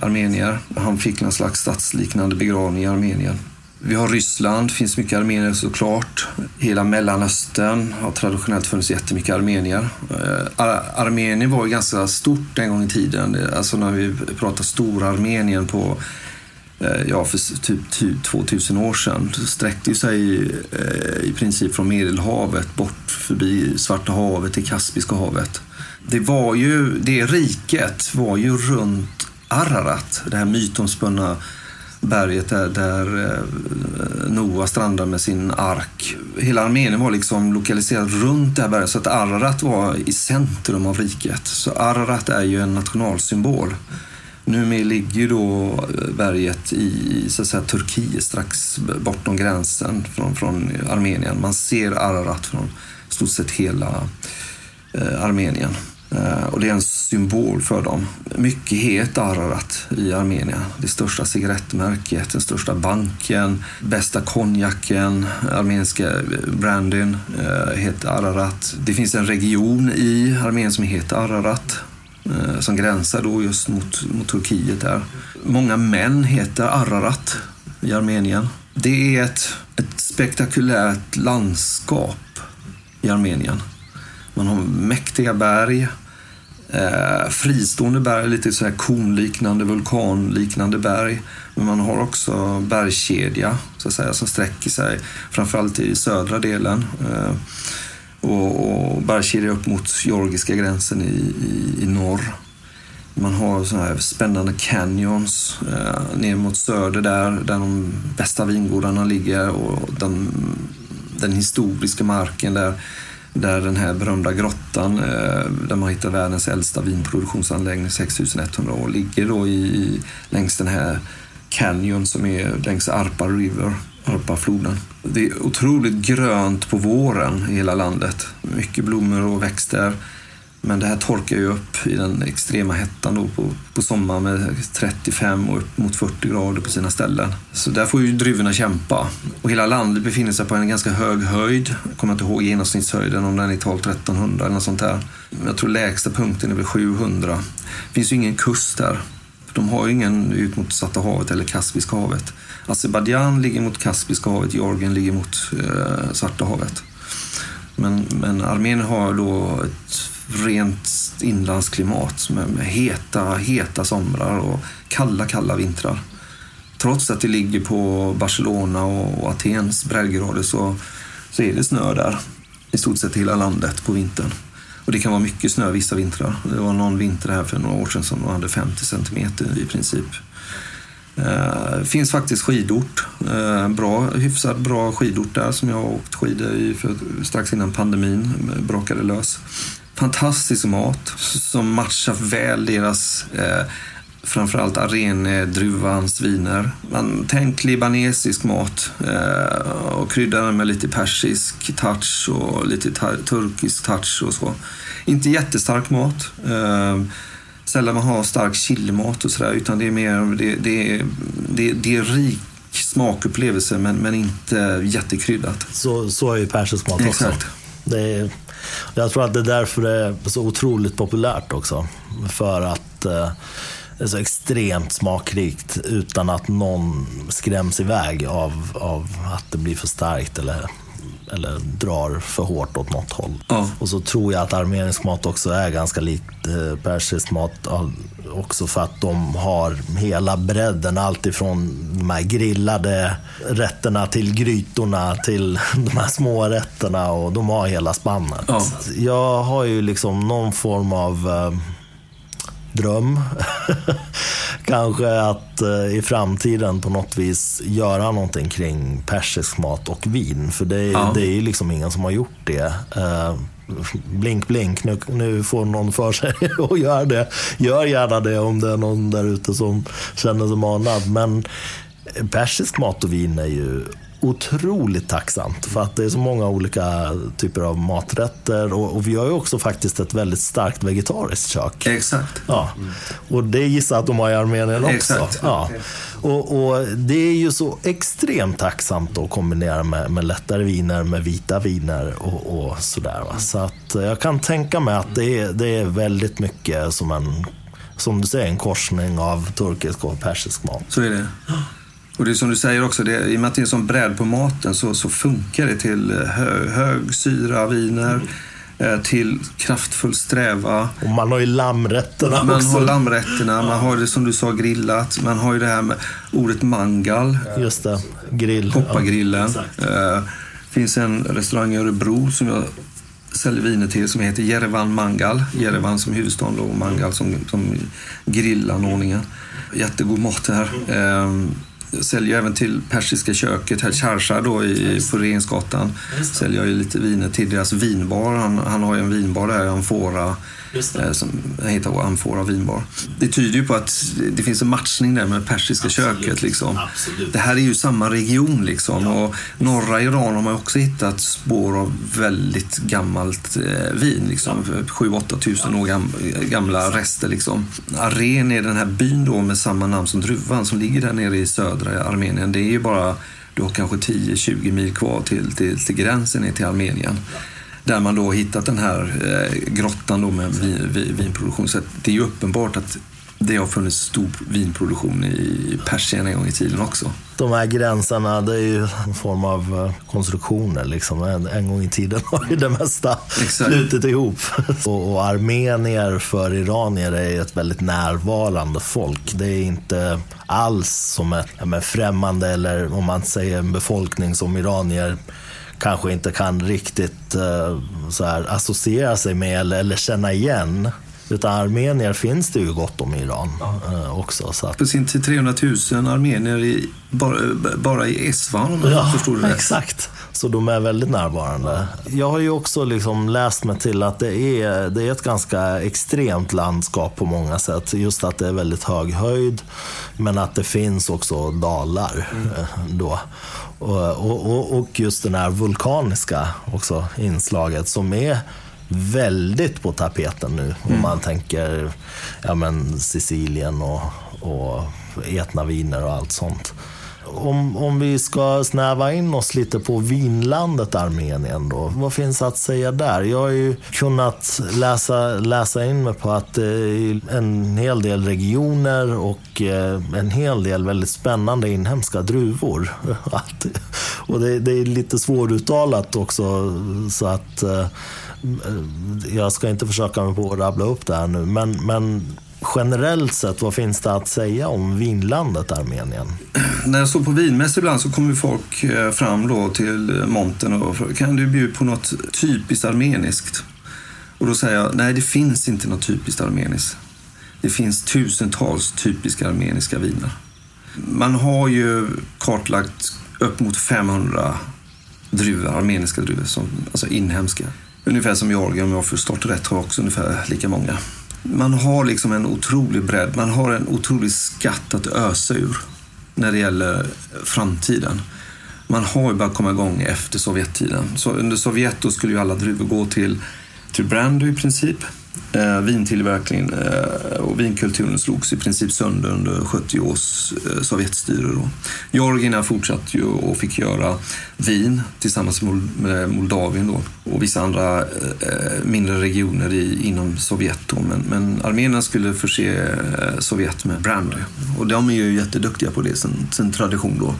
armenier. Han fick någon slags statsliknande begravning i Armenien. Vi har Ryssland, finns mycket armenier såklart. Hela Mellanöstern har traditionellt funnits jättemycket armenier. Eh, Ar Armenien var ju ganska stort en gång i tiden. Alltså när vi pratar stora Armenien på Eh, ja, för typ, typ 2000 år sedan. Sträckte sig eh, i princip från Medelhavet bort förbi Svarta havet till Kaspiska havet. Det var ju, det riket var ju runt Ararat, det här mytomspunna berget där, där eh, Noa strandar med sin ark. Hela Armenien var liksom lokaliserad runt det här berget så att Ararat var i centrum av riket. Så Ararat är ju en nationalsymbol. Numera ligger då eh, berget i så att säga, Turkiet strax bortom gränsen från, från Armenien. Man ser Ararat från stort sett hela eh, Armenien. Eh, och det är en symbol för dem. Mycket heter Ararat i Armenien. Det största cigarettmärket, den största banken, bästa konjaken, armeniska brandyn eh, heter Ararat. Det finns en region i Armenien som heter Ararat Eh, som gränsar då just mot, mot Turkiet där. Många män heter Ararat i Armenien. Det är ett, ett spektakulärt landskap i Armenien. Man har mäktiga berg, eh, fristående berg, lite så här konliknande, vulkanliknande berg. Men man har också bergskedja så att säga, som sträcker sig framförallt i södra delen. Eh, och, och bergskedja upp mot georgiska gränsen i, i, i norr. Man har så här spännande canyons eh, ner mot söder där, där de bästa vingårdarna ligger och den, den historiska marken där där den här berömda grottan eh, där man hittar världens äldsta vinproduktionsanläggning, 6100 år, ligger då i, längs den här canyon som är längs Arpa River, Alpafloden. Det är otroligt grönt på våren i hela landet. Mycket blommor och växter. Men det här torkar ju upp i den extrema hettan då på, på sommaren med 35 och upp mot 40 grader på sina ställen. Så där får ju druvorna kämpa. Och hela landet befinner sig på en ganska hög höjd. Jag kommer inte ihåg genomsnittshöjden, om den är 12-1300 eller något sånt där. Jag tror lägsta punkten är väl 700. Det finns ju ingen kust där. De har ju ingen ut mot Svarta havet eller Kaspiska havet. Azerbajdzjan ligger mot Kaspiska havet, Georgien ligger mot eh, Svarta havet. Men, men Armenien har då ett rent inlandsklimat med, med heta, heta somrar och kalla, kalla vintrar. Trots att det ligger på Barcelona och, och Atens breddgrader så, så är det snö där i stort sett hela landet på vintern. Och det kan vara mycket snö vissa vintrar. Det var någon vinter här för några år sedan som hade 50 centimeter i princip. Det finns faktiskt skidort. Eh, bra, hyfsat bra skidort där som jag har åkt skidor i för, strax innan pandemin eh, brakade lös fantastisk mat som matchar väl deras framförallt arenedruvans viner. Man, tänk libanesisk mat eh, och krydda den med lite persisk touch och lite turkisk touch och så. Inte jättestark mat. Eh, sällan man har stark chilimat och sådär utan det är mer, det, det, det, det är rik smakupplevelse men, men inte jättekryddat. Så, så är ju persisk mat också. Exakt. Det är jag tror att det är därför det är så otroligt populärt också. För att eh, är så extremt smakrikt utan att någon skräms iväg av, av att det blir för starkt eller, eller drar för hårt åt något håll. Ja. Och så tror jag att armenisk mat också är ganska likt eh, persisk mat också för att de har hela bredden. Alltifrån de här grillade rätterna till grytorna till de här små rätterna och de har hela spannet. Ja. Jag har ju liksom någon form av eh, dröm. Kanske att eh, i framtiden på något vis göra någonting kring persisk mat och vin. För det, är, ja. det är ju liksom ingen som har gjort det. Eh, blink blink, nu, nu får någon för sig att göra det. Gör gärna det om det är någon där ute som känner sig manad. Men persisk mat och vin är ju otroligt tacksamt för att det är så många olika typer av maträtter och, och vi har ju också faktiskt ett väldigt starkt vegetariskt kök. Exakt. Ja. Och det gissar jag att de har i Armenien också. Exakt. Ja. Och, och det är ju så extremt tacksamt att kombinera med, med lättare viner, med vita viner och, och sådär. Va? Så att jag kan tänka mig att det är, det är väldigt mycket som en, som du säger, en korsning av turkisk och persisk mat. Så är det. Och det är som du säger också, det, i och med att det är som bredd på maten så, så funkar det till hö, hög syra viner, eh, till kraftfull sträva. Och man har ju lammrätterna Man också. har lammrätterna, man har det som du sa grillat, man har ju det här med ordet mangal, Just det, grill. koppargrillen. exakt. Eh, finns en restaurang i Örebro som jag säljer viner till som heter Jerevan Mangal. Jerevan som huvudstad och Mangal som, som grillanordningen. Jättegod mat här. Eh, jag säljer även till persiska köket, här Charshar då i, på Regeringsgatan. Säljer jag ju lite viner till deras vinbar. Han, han har ju en vinbar där, Amfora. Eh, som heter Amfora vinbar. Det tyder ju på att det finns en matchning där med persiska köket. Liksom. Absolut. Det här är ju samma region liksom. Och norra Iran har man också hittat spår av väldigt gammalt eh, vin. Liksom. 7-8 tusen år gam, gamla rester. Liksom. Aren är den här byn då med samma namn som druvan som ligger där nere i södra Armenien. Det är ju bara, du har kanske 10-20 mil kvar till, till, till gränsen ner till Armenien. Där man då hittat den här eh, grottan då med vin, vin, vinproduktion. Så det är ju uppenbart att det har funnits stor vinproduktion i Persien en gång i tiden också. De här gränserna, det är ju en form av eh, konstruktioner. Liksom. En, en gång i tiden har ju det mesta Exakt. flutit ihop. Och, och armenier för iranier är ett väldigt närvarande folk. Det är inte alls som ett men främmande eller om man säger en befolkning som iranier kanske inte kan riktigt uh, så här, associera sig med eller, eller känna igen. Utan armenier finns det ju gott om i Iran eh, också. Så att, På sin tid 300 000 armenier i, bara, bara i Esfahan om jag förstår det exakt. Så de är väldigt närvarande. Jag har ju också liksom läst mig till att det är, det är ett ganska extremt landskap på många sätt. Just att det är väldigt hög höjd, men att det finns också dalar eh, då. Och, och, och- just den här vulkaniska också inslaget som är väldigt på tapeten nu. Om man tänker ja, men Sicilien och, och etnaviner och allt sånt. Om, om vi ska snäva in oss lite på vinlandet Armenien då. Vad finns att säga där? Jag har ju kunnat läsa, läsa in mig på att det är en hel del regioner och eh, en hel del väldigt spännande inhemska druvor. Att- och det, det är lite svåruttalat också så att eh, jag ska inte försöka mig på att rabbla upp det här nu. Men, men generellt sett, vad finns det att säga om vinlandet Armenien? När jag står på vinmässor ibland så kommer folk eh, fram då till eh, monten och frågar kan du bjuda på något typiskt armeniskt? Och då säger jag nej, det finns inte något typiskt armeniskt. Det finns tusentals typiska armeniska viner. Man har ju kartlagt upp mot 500 druvor, armeniska druvor, som, alltså inhemska. Ungefär som Georgien, om jag har förstått rätt, har också ungefär lika många. Man har liksom en otrolig bredd, man har en otrolig skatt att ösa ur när det gäller framtiden. Man har ju börjat komma igång efter Sovjettiden. Så under Sovjet då skulle ju alla druvor gå till, till Brando i princip. Eh, vintillverkningen eh, och vinkulturen slogs i princip sönder under 70 års eh, Sovjetstyre. Då. Georgierna fortsatte ju och fick göra vin tillsammans med Moldavien då, och vissa andra eh, mindre regioner i, inom Sovjet. Då. Men, men arméerna skulle förse eh, Sovjet med brandy. Och de är ju jätteduktiga på det sin, sin tradition då,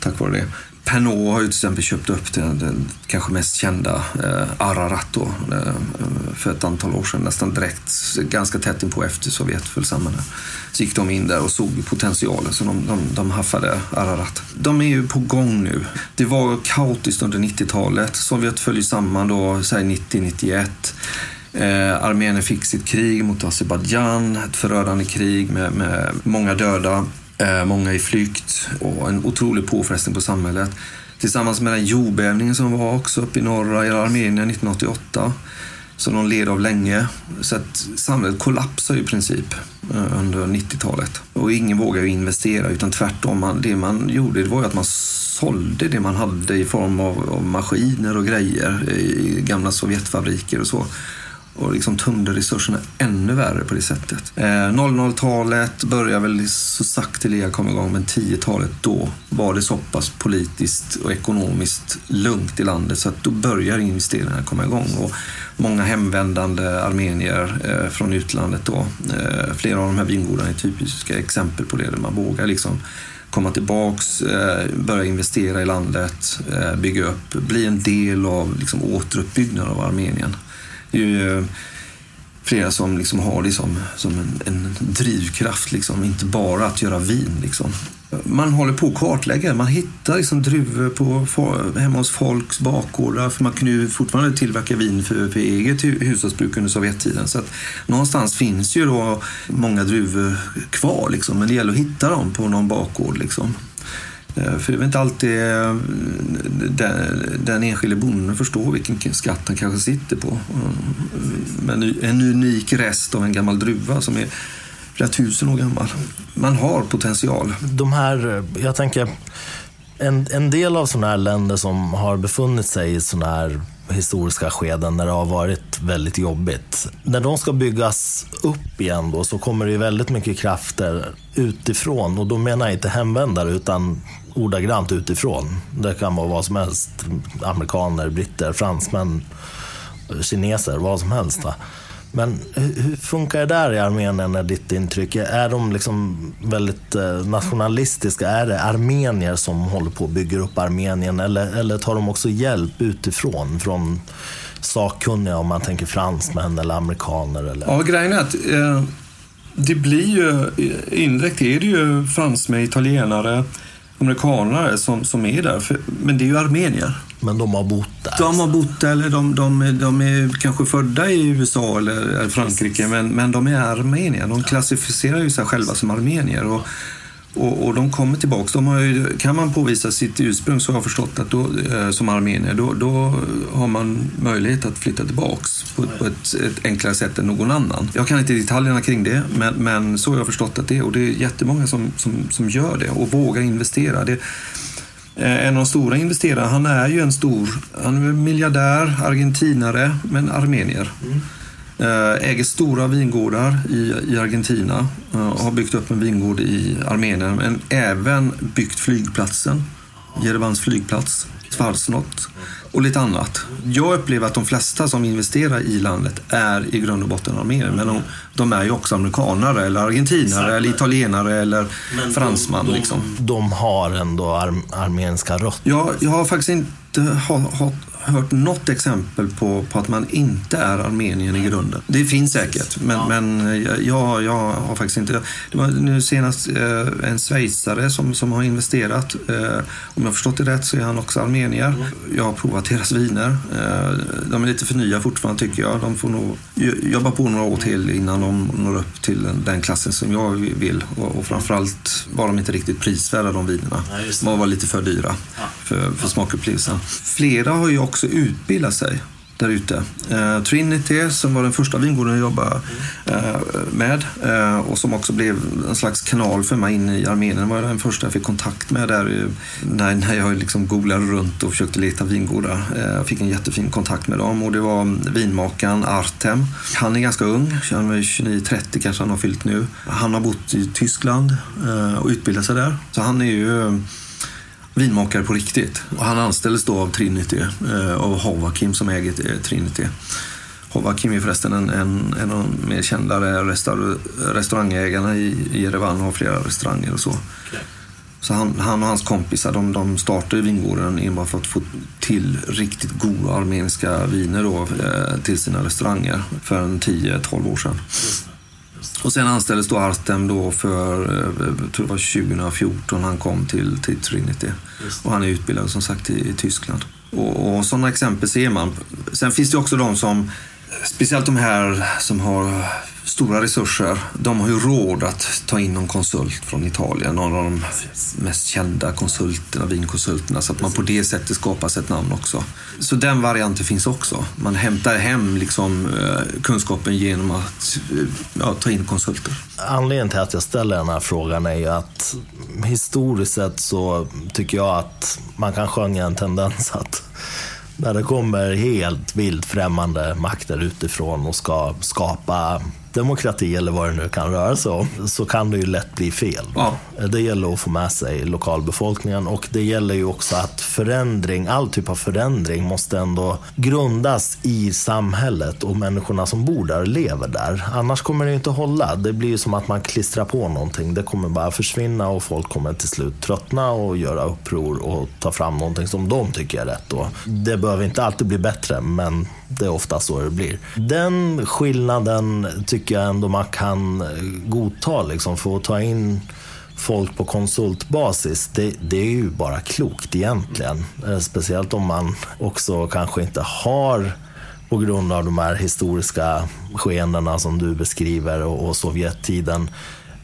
tack vare det. Pernod har ju till exempel köpt upp den, den kanske mest kända eh, Ararat då, eh, för ett antal år sedan. Nästan direkt, ganska tätt inpå efter Sovjet föll samman. Så gick de in där och såg potentialen, så de, de, de haffade Ararat. De är ju på gång nu. Det var kaotiskt under 90-talet. Sovjet föll ju samman då, säg 90-91. Eh, Armenien fick sitt krig mot Azerbajdzjan, ett förödande krig med, med många döda. Eh, många i flykt och en otrolig påfrestning på samhället. Tillsammans med den jordbävningen som var också uppe i norra Armenien 1988. som de led av länge. Så att samhället kollapsade i princip eh, under 90-talet. Och ingen vågade investera utan tvärtom, det man gjorde det var ju att man sålde det man hade i form av maskiner och grejer i gamla Sovjetfabriker och så och liksom tömde resurserna ännu värre på det sättet. Eh, 00-talet började väl så sakteliga komma igång, men 10-talet då var det så pass politiskt och ekonomiskt lugnt i landet så att då börjar investeringarna komma igång. Och många hemvändande armenier eh, från utlandet då. Eh, flera av de här vingårdarna är typiska exempel på det, där man vågar liksom komma tillbaks, eh, börja investera i landet, eh, bygga upp, bli en del av liksom, återuppbyggnaden av Armenien. Det är ju eh, flera som liksom har det som, som en, en drivkraft, liksom. inte bara att göra vin. Liksom. Man håller på att kartlägga, man hittar liksom druvor på, hemma hos folks bakgårdar för man kunde ju fortfarande tillverka vin för, för eget hushållsbruk under Sovjettiden. Så att någonstans finns ju då många druvor kvar, liksom, men det gäller att hitta dem på någon bakgård. Liksom. Eh, för det är inte alltid eh, den, den enskilde bonden förstår vilken skatt han kanske sitter på. Mm. Men en unik rest av en gammal druva som är flera tusen år gammal. Man har potential. De här, eh, jag tänker, en, en del av sådana här länder som har befunnit sig i sådana här historiska skeden när det har varit väldigt jobbigt. När de ska byggas upp igen då så kommer det väldigt mycket krafter utifrån och då menar jag inte hemvändare utan ordagrant utifrån. Det kan vara vad som helst. Amerikaner, britter, fransmän, kineser, vad som helst. Men hur funkar det där i Armenien, är ditt intryck? Är de liksom väldigt eh, nationalistiska? Är det armenier som håller på och bygger upp Armenien? Eller, eller tar de också hjälp utifrån? Från sakkunniga, om man tänker fransmän eller amerikaner? Eller? Ja, grejen är att eh, det blir ju, indirekt är det ju fransmän, italienare, amerikanare som, som är där. För, men det är ju armenier. Men de har bott där? De har bott där, eller de, de, de är kanske födda i USA eller Frankrike, men, men de är armenier. De klassificerar ju sig själva som armenier. Och, och, och, de kommer tillbaka. De har ju, kan man påvisa sitt ursprung så har jag förstått att då, eh, som armenier, då, då har man möjlighet att flytta tillbaks på, på ett, ett, enklare sätt än någon annan. Jag kan inte detaljerna kring det, men, men så har jag förstått att det är. Och det är jättemånga som, som, som gör det och vågar investera. Det, eh, en av de stora investerarna, han är ju en stor, han är miljardär, argentinare, men armenier. Mm. Eh, äger stora vingårdar i, Argentina och eh, har byggt upp en vingård i Armenien men även byggt flygplatsen, Jerevans flygplats, Svarsnot och lite annat. Jag upplever att de flesta som investerar i landet är i grund och botten armenier. Men de, de, är ju också amerikanare, eller argentinare, eller italienare eller men fransman. De, de, liksom. de har ändå ar armeniska rötter? Ja, jag har faktiskt inte ha, ha, hört något exempel på, på att man inte är Armenien i grunden. Det finns säkert, men, ja. men jag, jag har faktiskt inte... Det var nu senast eh, en schweizare som, som har investerat. Eh, om jag har förstått det rätt så är han också armenier. Mm. Jag har provat deras viner. Eh, de är lite för nya fortfarande tycker jag. De får nog jobba på några år till innan de når upp till den klassen som jag vill. Och, och framförallt var de inte riktigt prisvärda de vinerna. de var lite för dyra för, för smakupplevelsen. Flera har ju också också utbilda sig där ute. Eh, Trinity som var den första vingården jag jobbade eh, med eh, och som också blev en slags kanal för mig in i Armenien var den första jag fick kontakt med där när, när jag liksom googlade runt och försökte leta vingårdar. Eh, jag fick en jättefin kontakt med dem och det var vinmakaren Artem. Han är ganska ung, han är 29-30 kanske han har fyllt nu. Han har bott i Tyskland eh, och utbildat sig där. Så han är ju vinmakare på riktigt. Och han anställdes då av Trinity, eh, av Hovakim som äger eh, Trinity. Hovakim är förresten en, en, en av de mer kända restaur, restaurangägarna i, i Jerevan och har flera restauranger och så. Okay. Så han, han, och hans kompisar de, de startade vingården enbart för att få till riktigt goda armeniska viner då, eh, till sina restauranger för en 10-12 år sedan. Mm. Och sen anställdes då Artem då för, eh, jag tror det var 2014 han kom till, till Trinity. Och han är utbildad som sagt i, i Tyskland. Och, och sådana exempel ser man. Sen finns det också de som speciellt de här som har stora resurser, de har ju råd att ta in någon konsult från Italien. Någon av de mest kända konsulterna, vinkonsulterna, så att man på det sättet skapar sig ett namn också. Så den varianten finns också. Man hämtar hem liksom, eh, kunskapen genom att eh, ja, ta in konsulter. Anledningen till att jag ställer den här frågan är ju att historiskt sett så tycker jag att man kan skönja en tendens att när det kommer helt vilt främmande makter utifrån och ska skapa demokrati eller vad det nu kan röra sig om, så kan det ju lätt bli fel. Ja. Det gäller att få med sig lokalbefolkningen och det gäller ju också att förändring, all typ av förändring måste ändå grundas i samhället och människorna som bor där lever där. Annars kommer det inte hålla. Det blir ju som att man klistrar på någonting. Det kommer bara försvinna och folk kommer till slut tröttna och göra uppror och ta fram någonting som de tycker är rätt. Då. Det behöver inte alltid bli bättre, men det är ofta så det blir. Den skillnaden tycker jag ändå man kan eh, godta liksom, för att ta in folk på konsultbasis, det, det är ju bara klokt egentligen. Eh, speciellt om man också kanske inte har på grund av de här historiska skeendena som du beskriver och, och Sovjettiden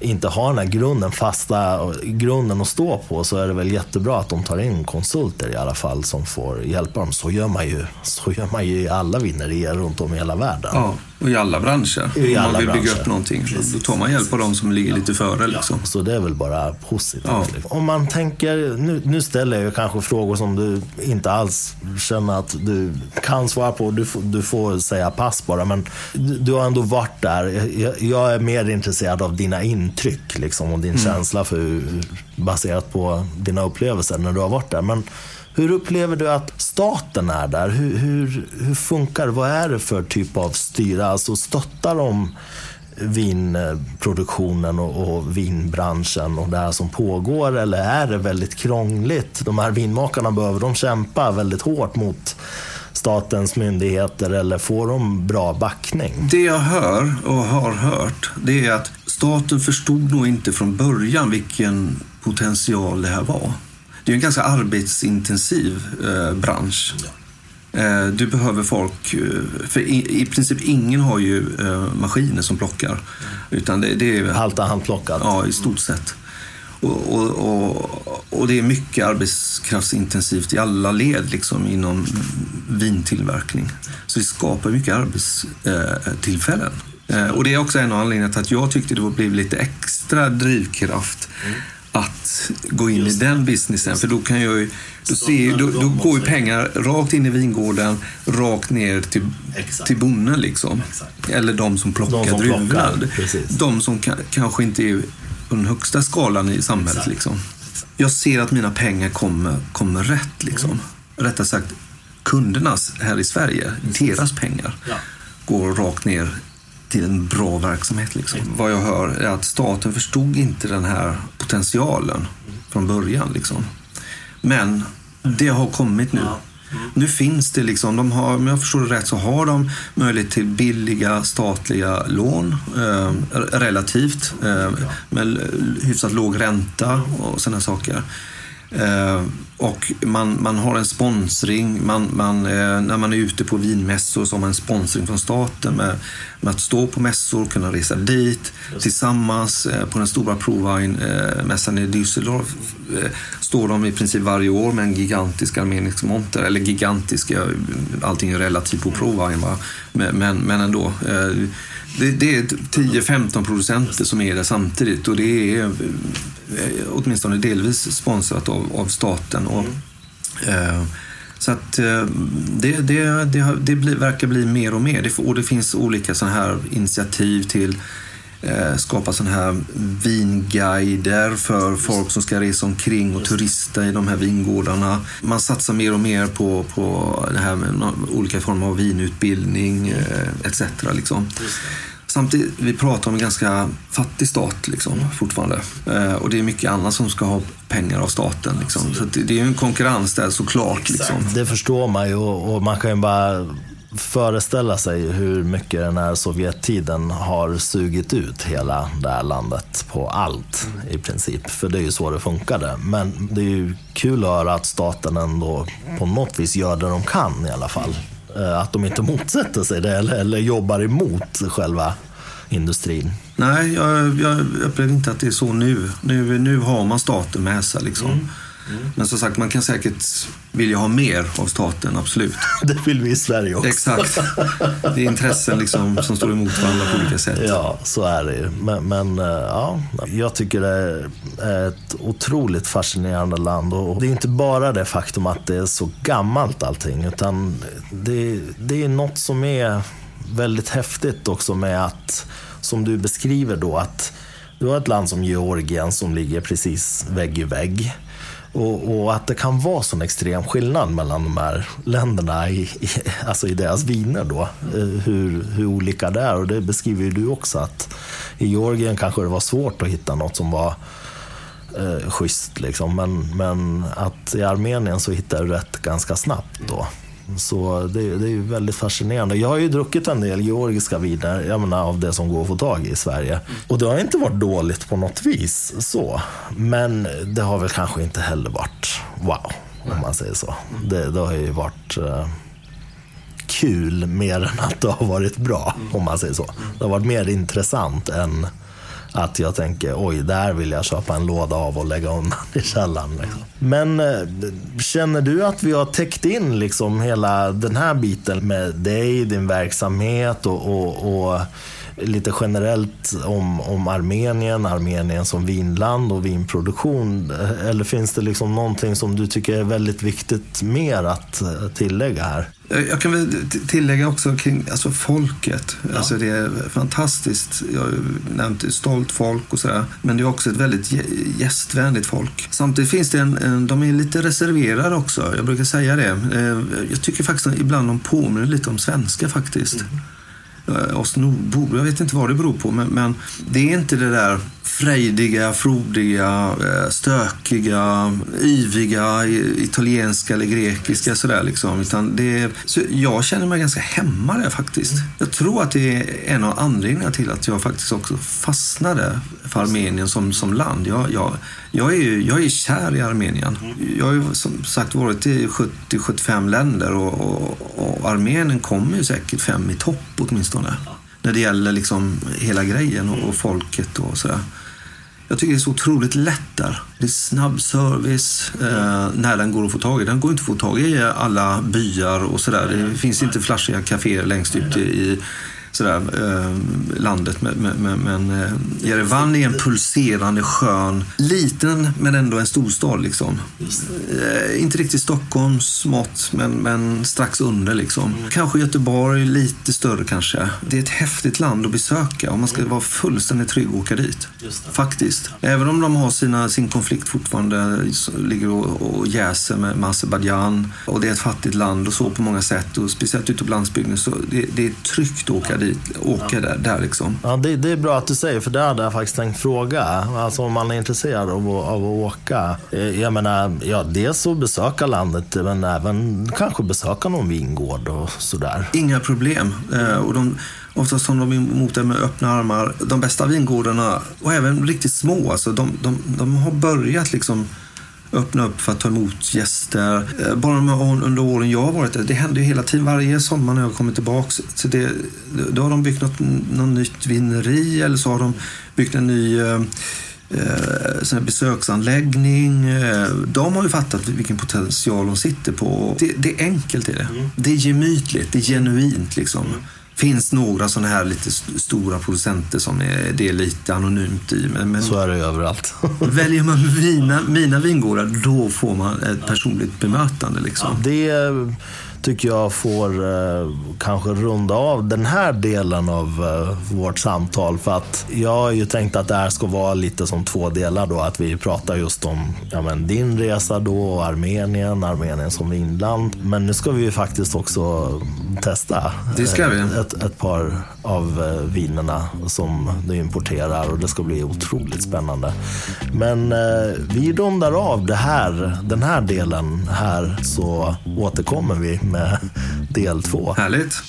inte har den här grunden, fasta grunden att stå på så är det väl jättebra att de tar in konsulter i alla fall som får hjälpa dem. Så gör man ju, så gör man ju i alla vinnerier runt om i hela världen. Ja, och i alla branscher. I Om alla man vill bygga branscher. upp någonting, då tar man hjälp av de som ligger lite före. Liksom. Så det är väl bara positivt. Ja. liksom. Om man tänker, nu, nu ställer jag kanske frågor som du inte alls känner att du kan svara på. Du, du får säga pass bara. Men du, du har ändå varit där. Jag, jag är mer intresserad av dina intryck liksom, och din känsla för, baserat på dina upplevelser när du har varit där. Men hur upplever du att staten är där? Hur, hur, hur funkar? Vad är det för typ av styre? Alltså stöttar de vinproduktionen och, och vinbranschen och det här som pågår? Eller är det väldigt krångligt? De här vinmakarna, behöver de kämpa väldigt hårt mot statens myndigheter eller får de bra backning? Det jag hör och har hört, det är att staten förstod nog inte från början vilken potential det här var. Det är en ganska arbetsintensiv eh, bransch. Eh, du behöver folk, eh, för i, i princip ingen har ju eh, maskiner som plockar. Utan det, det är Allt är handplockat. Ja, i stort sett. Och, och, och, och det är mycket arbetskraftsintensivt i alla led liksom, inom vintillverkning. Så det skapar mycket arbetstillfällen. Eh, och det är också en av anledningarna till att jag tyckte det blev lite extra drivkraft att gå in i den businessen. För då kan jag ju, då, ser, då, då går ju pengar rakt in i vingården, rakt ner till, Exakt. till bonden liksom. Exakt. Eller de som plockar druvorna. precis. De som ka- kanske inte är på den högsta skalan i samhället. Exakt. Liksom. Jag ser att mina pengar kommer, kommer rätt. Liksom. Mm. Rättare sagt, kundernas här i Sverige, deras pengar, Ja. går rakt ner till en bra verksamhet. Liksom. Vad jag hör är att staten förstod inte den här potentialen från början. Liksom. Men det har kommit nu. Nu finns det liksom, de har, om jag förstår det rätt så har de möjlighet till billiga statliga lån eh, relativt eh, med hyfsat låg ränta och sådana saker. Eh, och man, man har en sponsring. Man, man, eh, när man är ute på vinmässor så har man en sponsring från staten med, med att stå på mässor, kunna resa dit tillsammans. Eh, på den stora Provine-mässan i Düsseldorf eh, står de i princip varje år med en gigantisk armenisk monter. Eller gigantisk, eh, allting är relativt på Provine. Va? Men, men, men ändå. Eh, det, det är 10-15 producenter som är där samtidigt och det är eh, åtminstone delvis sponsrat av, av staten. Och, eh, så att eh, det, det, det, det blir, verkar bli mer och mer. Det, och det finns olika sådana här initiativ till eh, skapa sådana här vinguider för folk som ska resa omkring och turista i de här vingårdarna. Man satsar mer och mer på, på det här med olika former av vinutbildning eh, etc. Liksom. Samtidigt, vi pratar om en ganska fattig stat liksom, fortfarande. Eh, och det är mycket annat som ska ha pengar av staten. Liksom. Så det, det är ju en konkurrens där såklart. Liksom. Det förstår man ju och, och man kan ju bara föreställa sig hur mycket den här Sovjettiden har sugit ut hela det här landet på allt i princip. För det är ju så det funkade. Men det är ju kul att höra att staten ändå på något vis gör det de kan i alla fall. Eh, att de inte motsätter sig det eller, eller jobbar emot själva industrin. Nej, jag, jag upplever inte att det är så nu. Nu, nu har man staten med sig. Liksom. Mm. Mm. Men som sagt, man kan säkert vilja ha mer av staten, absolut. Det vill vi i Sverige också. Exakt. Det är intressen liksom som står emot varandra på olika sätt. Ja, så är det ju. Men, men eh, ja, jag tycker det är ett otroligt fascinerande land. Och det är inte bara det faktum att det är så gammalt allting, utan det, det är något som är väldigt häftigt också med att, som du beskriver då, att du har ett land som Georgien som ligger precis vägg i vägg. Och, och, att det kan vara sån extrem skillnad mellan de här länderna i, i, alltså i deras viner då. Eh, hur, hur olika det är. Och det beskriver ju du också att i Georgien kanske det var svårt att hitta något som var eh, schysst. Liksom. Men, men att i Armenien så hittade du rätt ganska snabbt då. Så det, det är ju väldigt fascinerande. Jag har ju druckit en del georgiska viner, jag menar, av det som går att få tag i i Sverige. Och det har inte varit dåligt på något vis. så. Men det har väl kanske inte heller varit wow, om man säger så. Det, det har ju varit eh, kul mer än att det har varit bra, om man säger så. Det har varit mer intressant än att jag tänker, oj, där vill jag köpa en låda av och lägga undan i källaren. Liksom. Men eh, känner du att vi har täckt in liksom hela den här biten med dig, din verksamhet och, och, och lite generellt om, om Armenien, Armenien som vinland och vinproduktion? Eh, eller finns det liksom någonting som du tycker är väldigt viktigt mer att eh, tillägga här? Jag kan väl tillägga också kring alltså folket. Ja. Alltså det är fantastiskt. Jag har nämnt stolt folk och sådär. Men det är också ett väldigt gästvänligt folk. Samtidigt finns det en, en, de är lite reserverade också. Jag brukar säga det. Eh, jag tycker faktiskt att ibland de påminner lite om svenska faktiskt. Mm oss nordbor. Jag vet inte vad det beror på, men, men det är inte det där frejdiga, frodiga, eh, stökiga, yviga, italienska eller grekiska sådär liksom. Utan det, så jag känner mig ganska hemma där faktiskt. Jag tror att det är en av anledningarna till att jag faktiskt också fastnade för Armenien som, som land. Jag, jag, jag, är, jag är kär i Armenien. Jag har ju som sagt varit i 70-75 länder och, och, och Armenien kommer ju säkert fem i topp åtminstone. När det gäller liksom hela grejen och, och folket och sådär. Jag tycker det är så otroligt lätt där. Det är snabb service eh, när den går att få tag i. Den går inte att få tag i alla byar och sådär. Det finns inte flashiga kaféer längst ute i sådär, eh, landet. Men, men, men eh, Jerevan är en pulserande, skön, liten men ändå en storstad. Liksom. Eh, inte riktigt Stockholms mått, men, men strax under. Liksom. Mm. Kanske Göteborg, lite större kanske. Det är ett häftigt land att besöka och man ska vara fullständigt trygg att åka dit. Faktiskt. Även om de har sina, sin konflikt fortfarande, ligger och, och jäser med, med Azerbajdzjan och det är ett fattigt land och så på många sätt och speciellt ute på landsbygden så det, det är tryggt att åka dit, åka där, där liksom. Ja, det, det, är bra att du säger, för det hade jag faktiskt tänkt fråga. Alltså om man är intresserad av, av att åka. Eh, jag menar, ja, dels att besöka landet, men även kanske besöka någon vingård och sådär. Inga problem. Eh, och de, oftast tar de emot det med öppna armar. De bästa vingårdarna, och även riktigt små, alltså, de, de, de har börjat liksom öppna upp för att ta emot gäster. Eh, bara under åren jag har varit där, det händer ju hela tiden. Varje sommar när jag kommer tillbaka så det, då har de byggt något, något nytt vineri eller så har de byggt en ny eh, eh besöksanläggning. Eh, de har ju fattat vilken potential de sitter på. Det, det är enkelt. Är det. Mm. det är gemytligt, det är genuint. Liksom. Mm finns några sådana här lite stora producenter som är, det är lite anonymt i. Men, så är det överallt. väljer man mina, mina vingårdar, då får man ett personligt bemötande. Liksom. Ja, det tycker jag får eh, kanske runda av den här delen av eh, vårt samtal. För att jag har ju tänkt att det här ska vara lite som två delar då. Att vi pratar just om ja, men din resa då och Armenien, Armenien som inland. Men nu ska vi ju faktiskt också testa det ska vi. Eh, ett, ett par av eh, vinerna som du importerar och det ska bli otroligt spännande. Men eh, vi rundar av det här, den här delen här så återkommer vi med eh, del två. Härligt.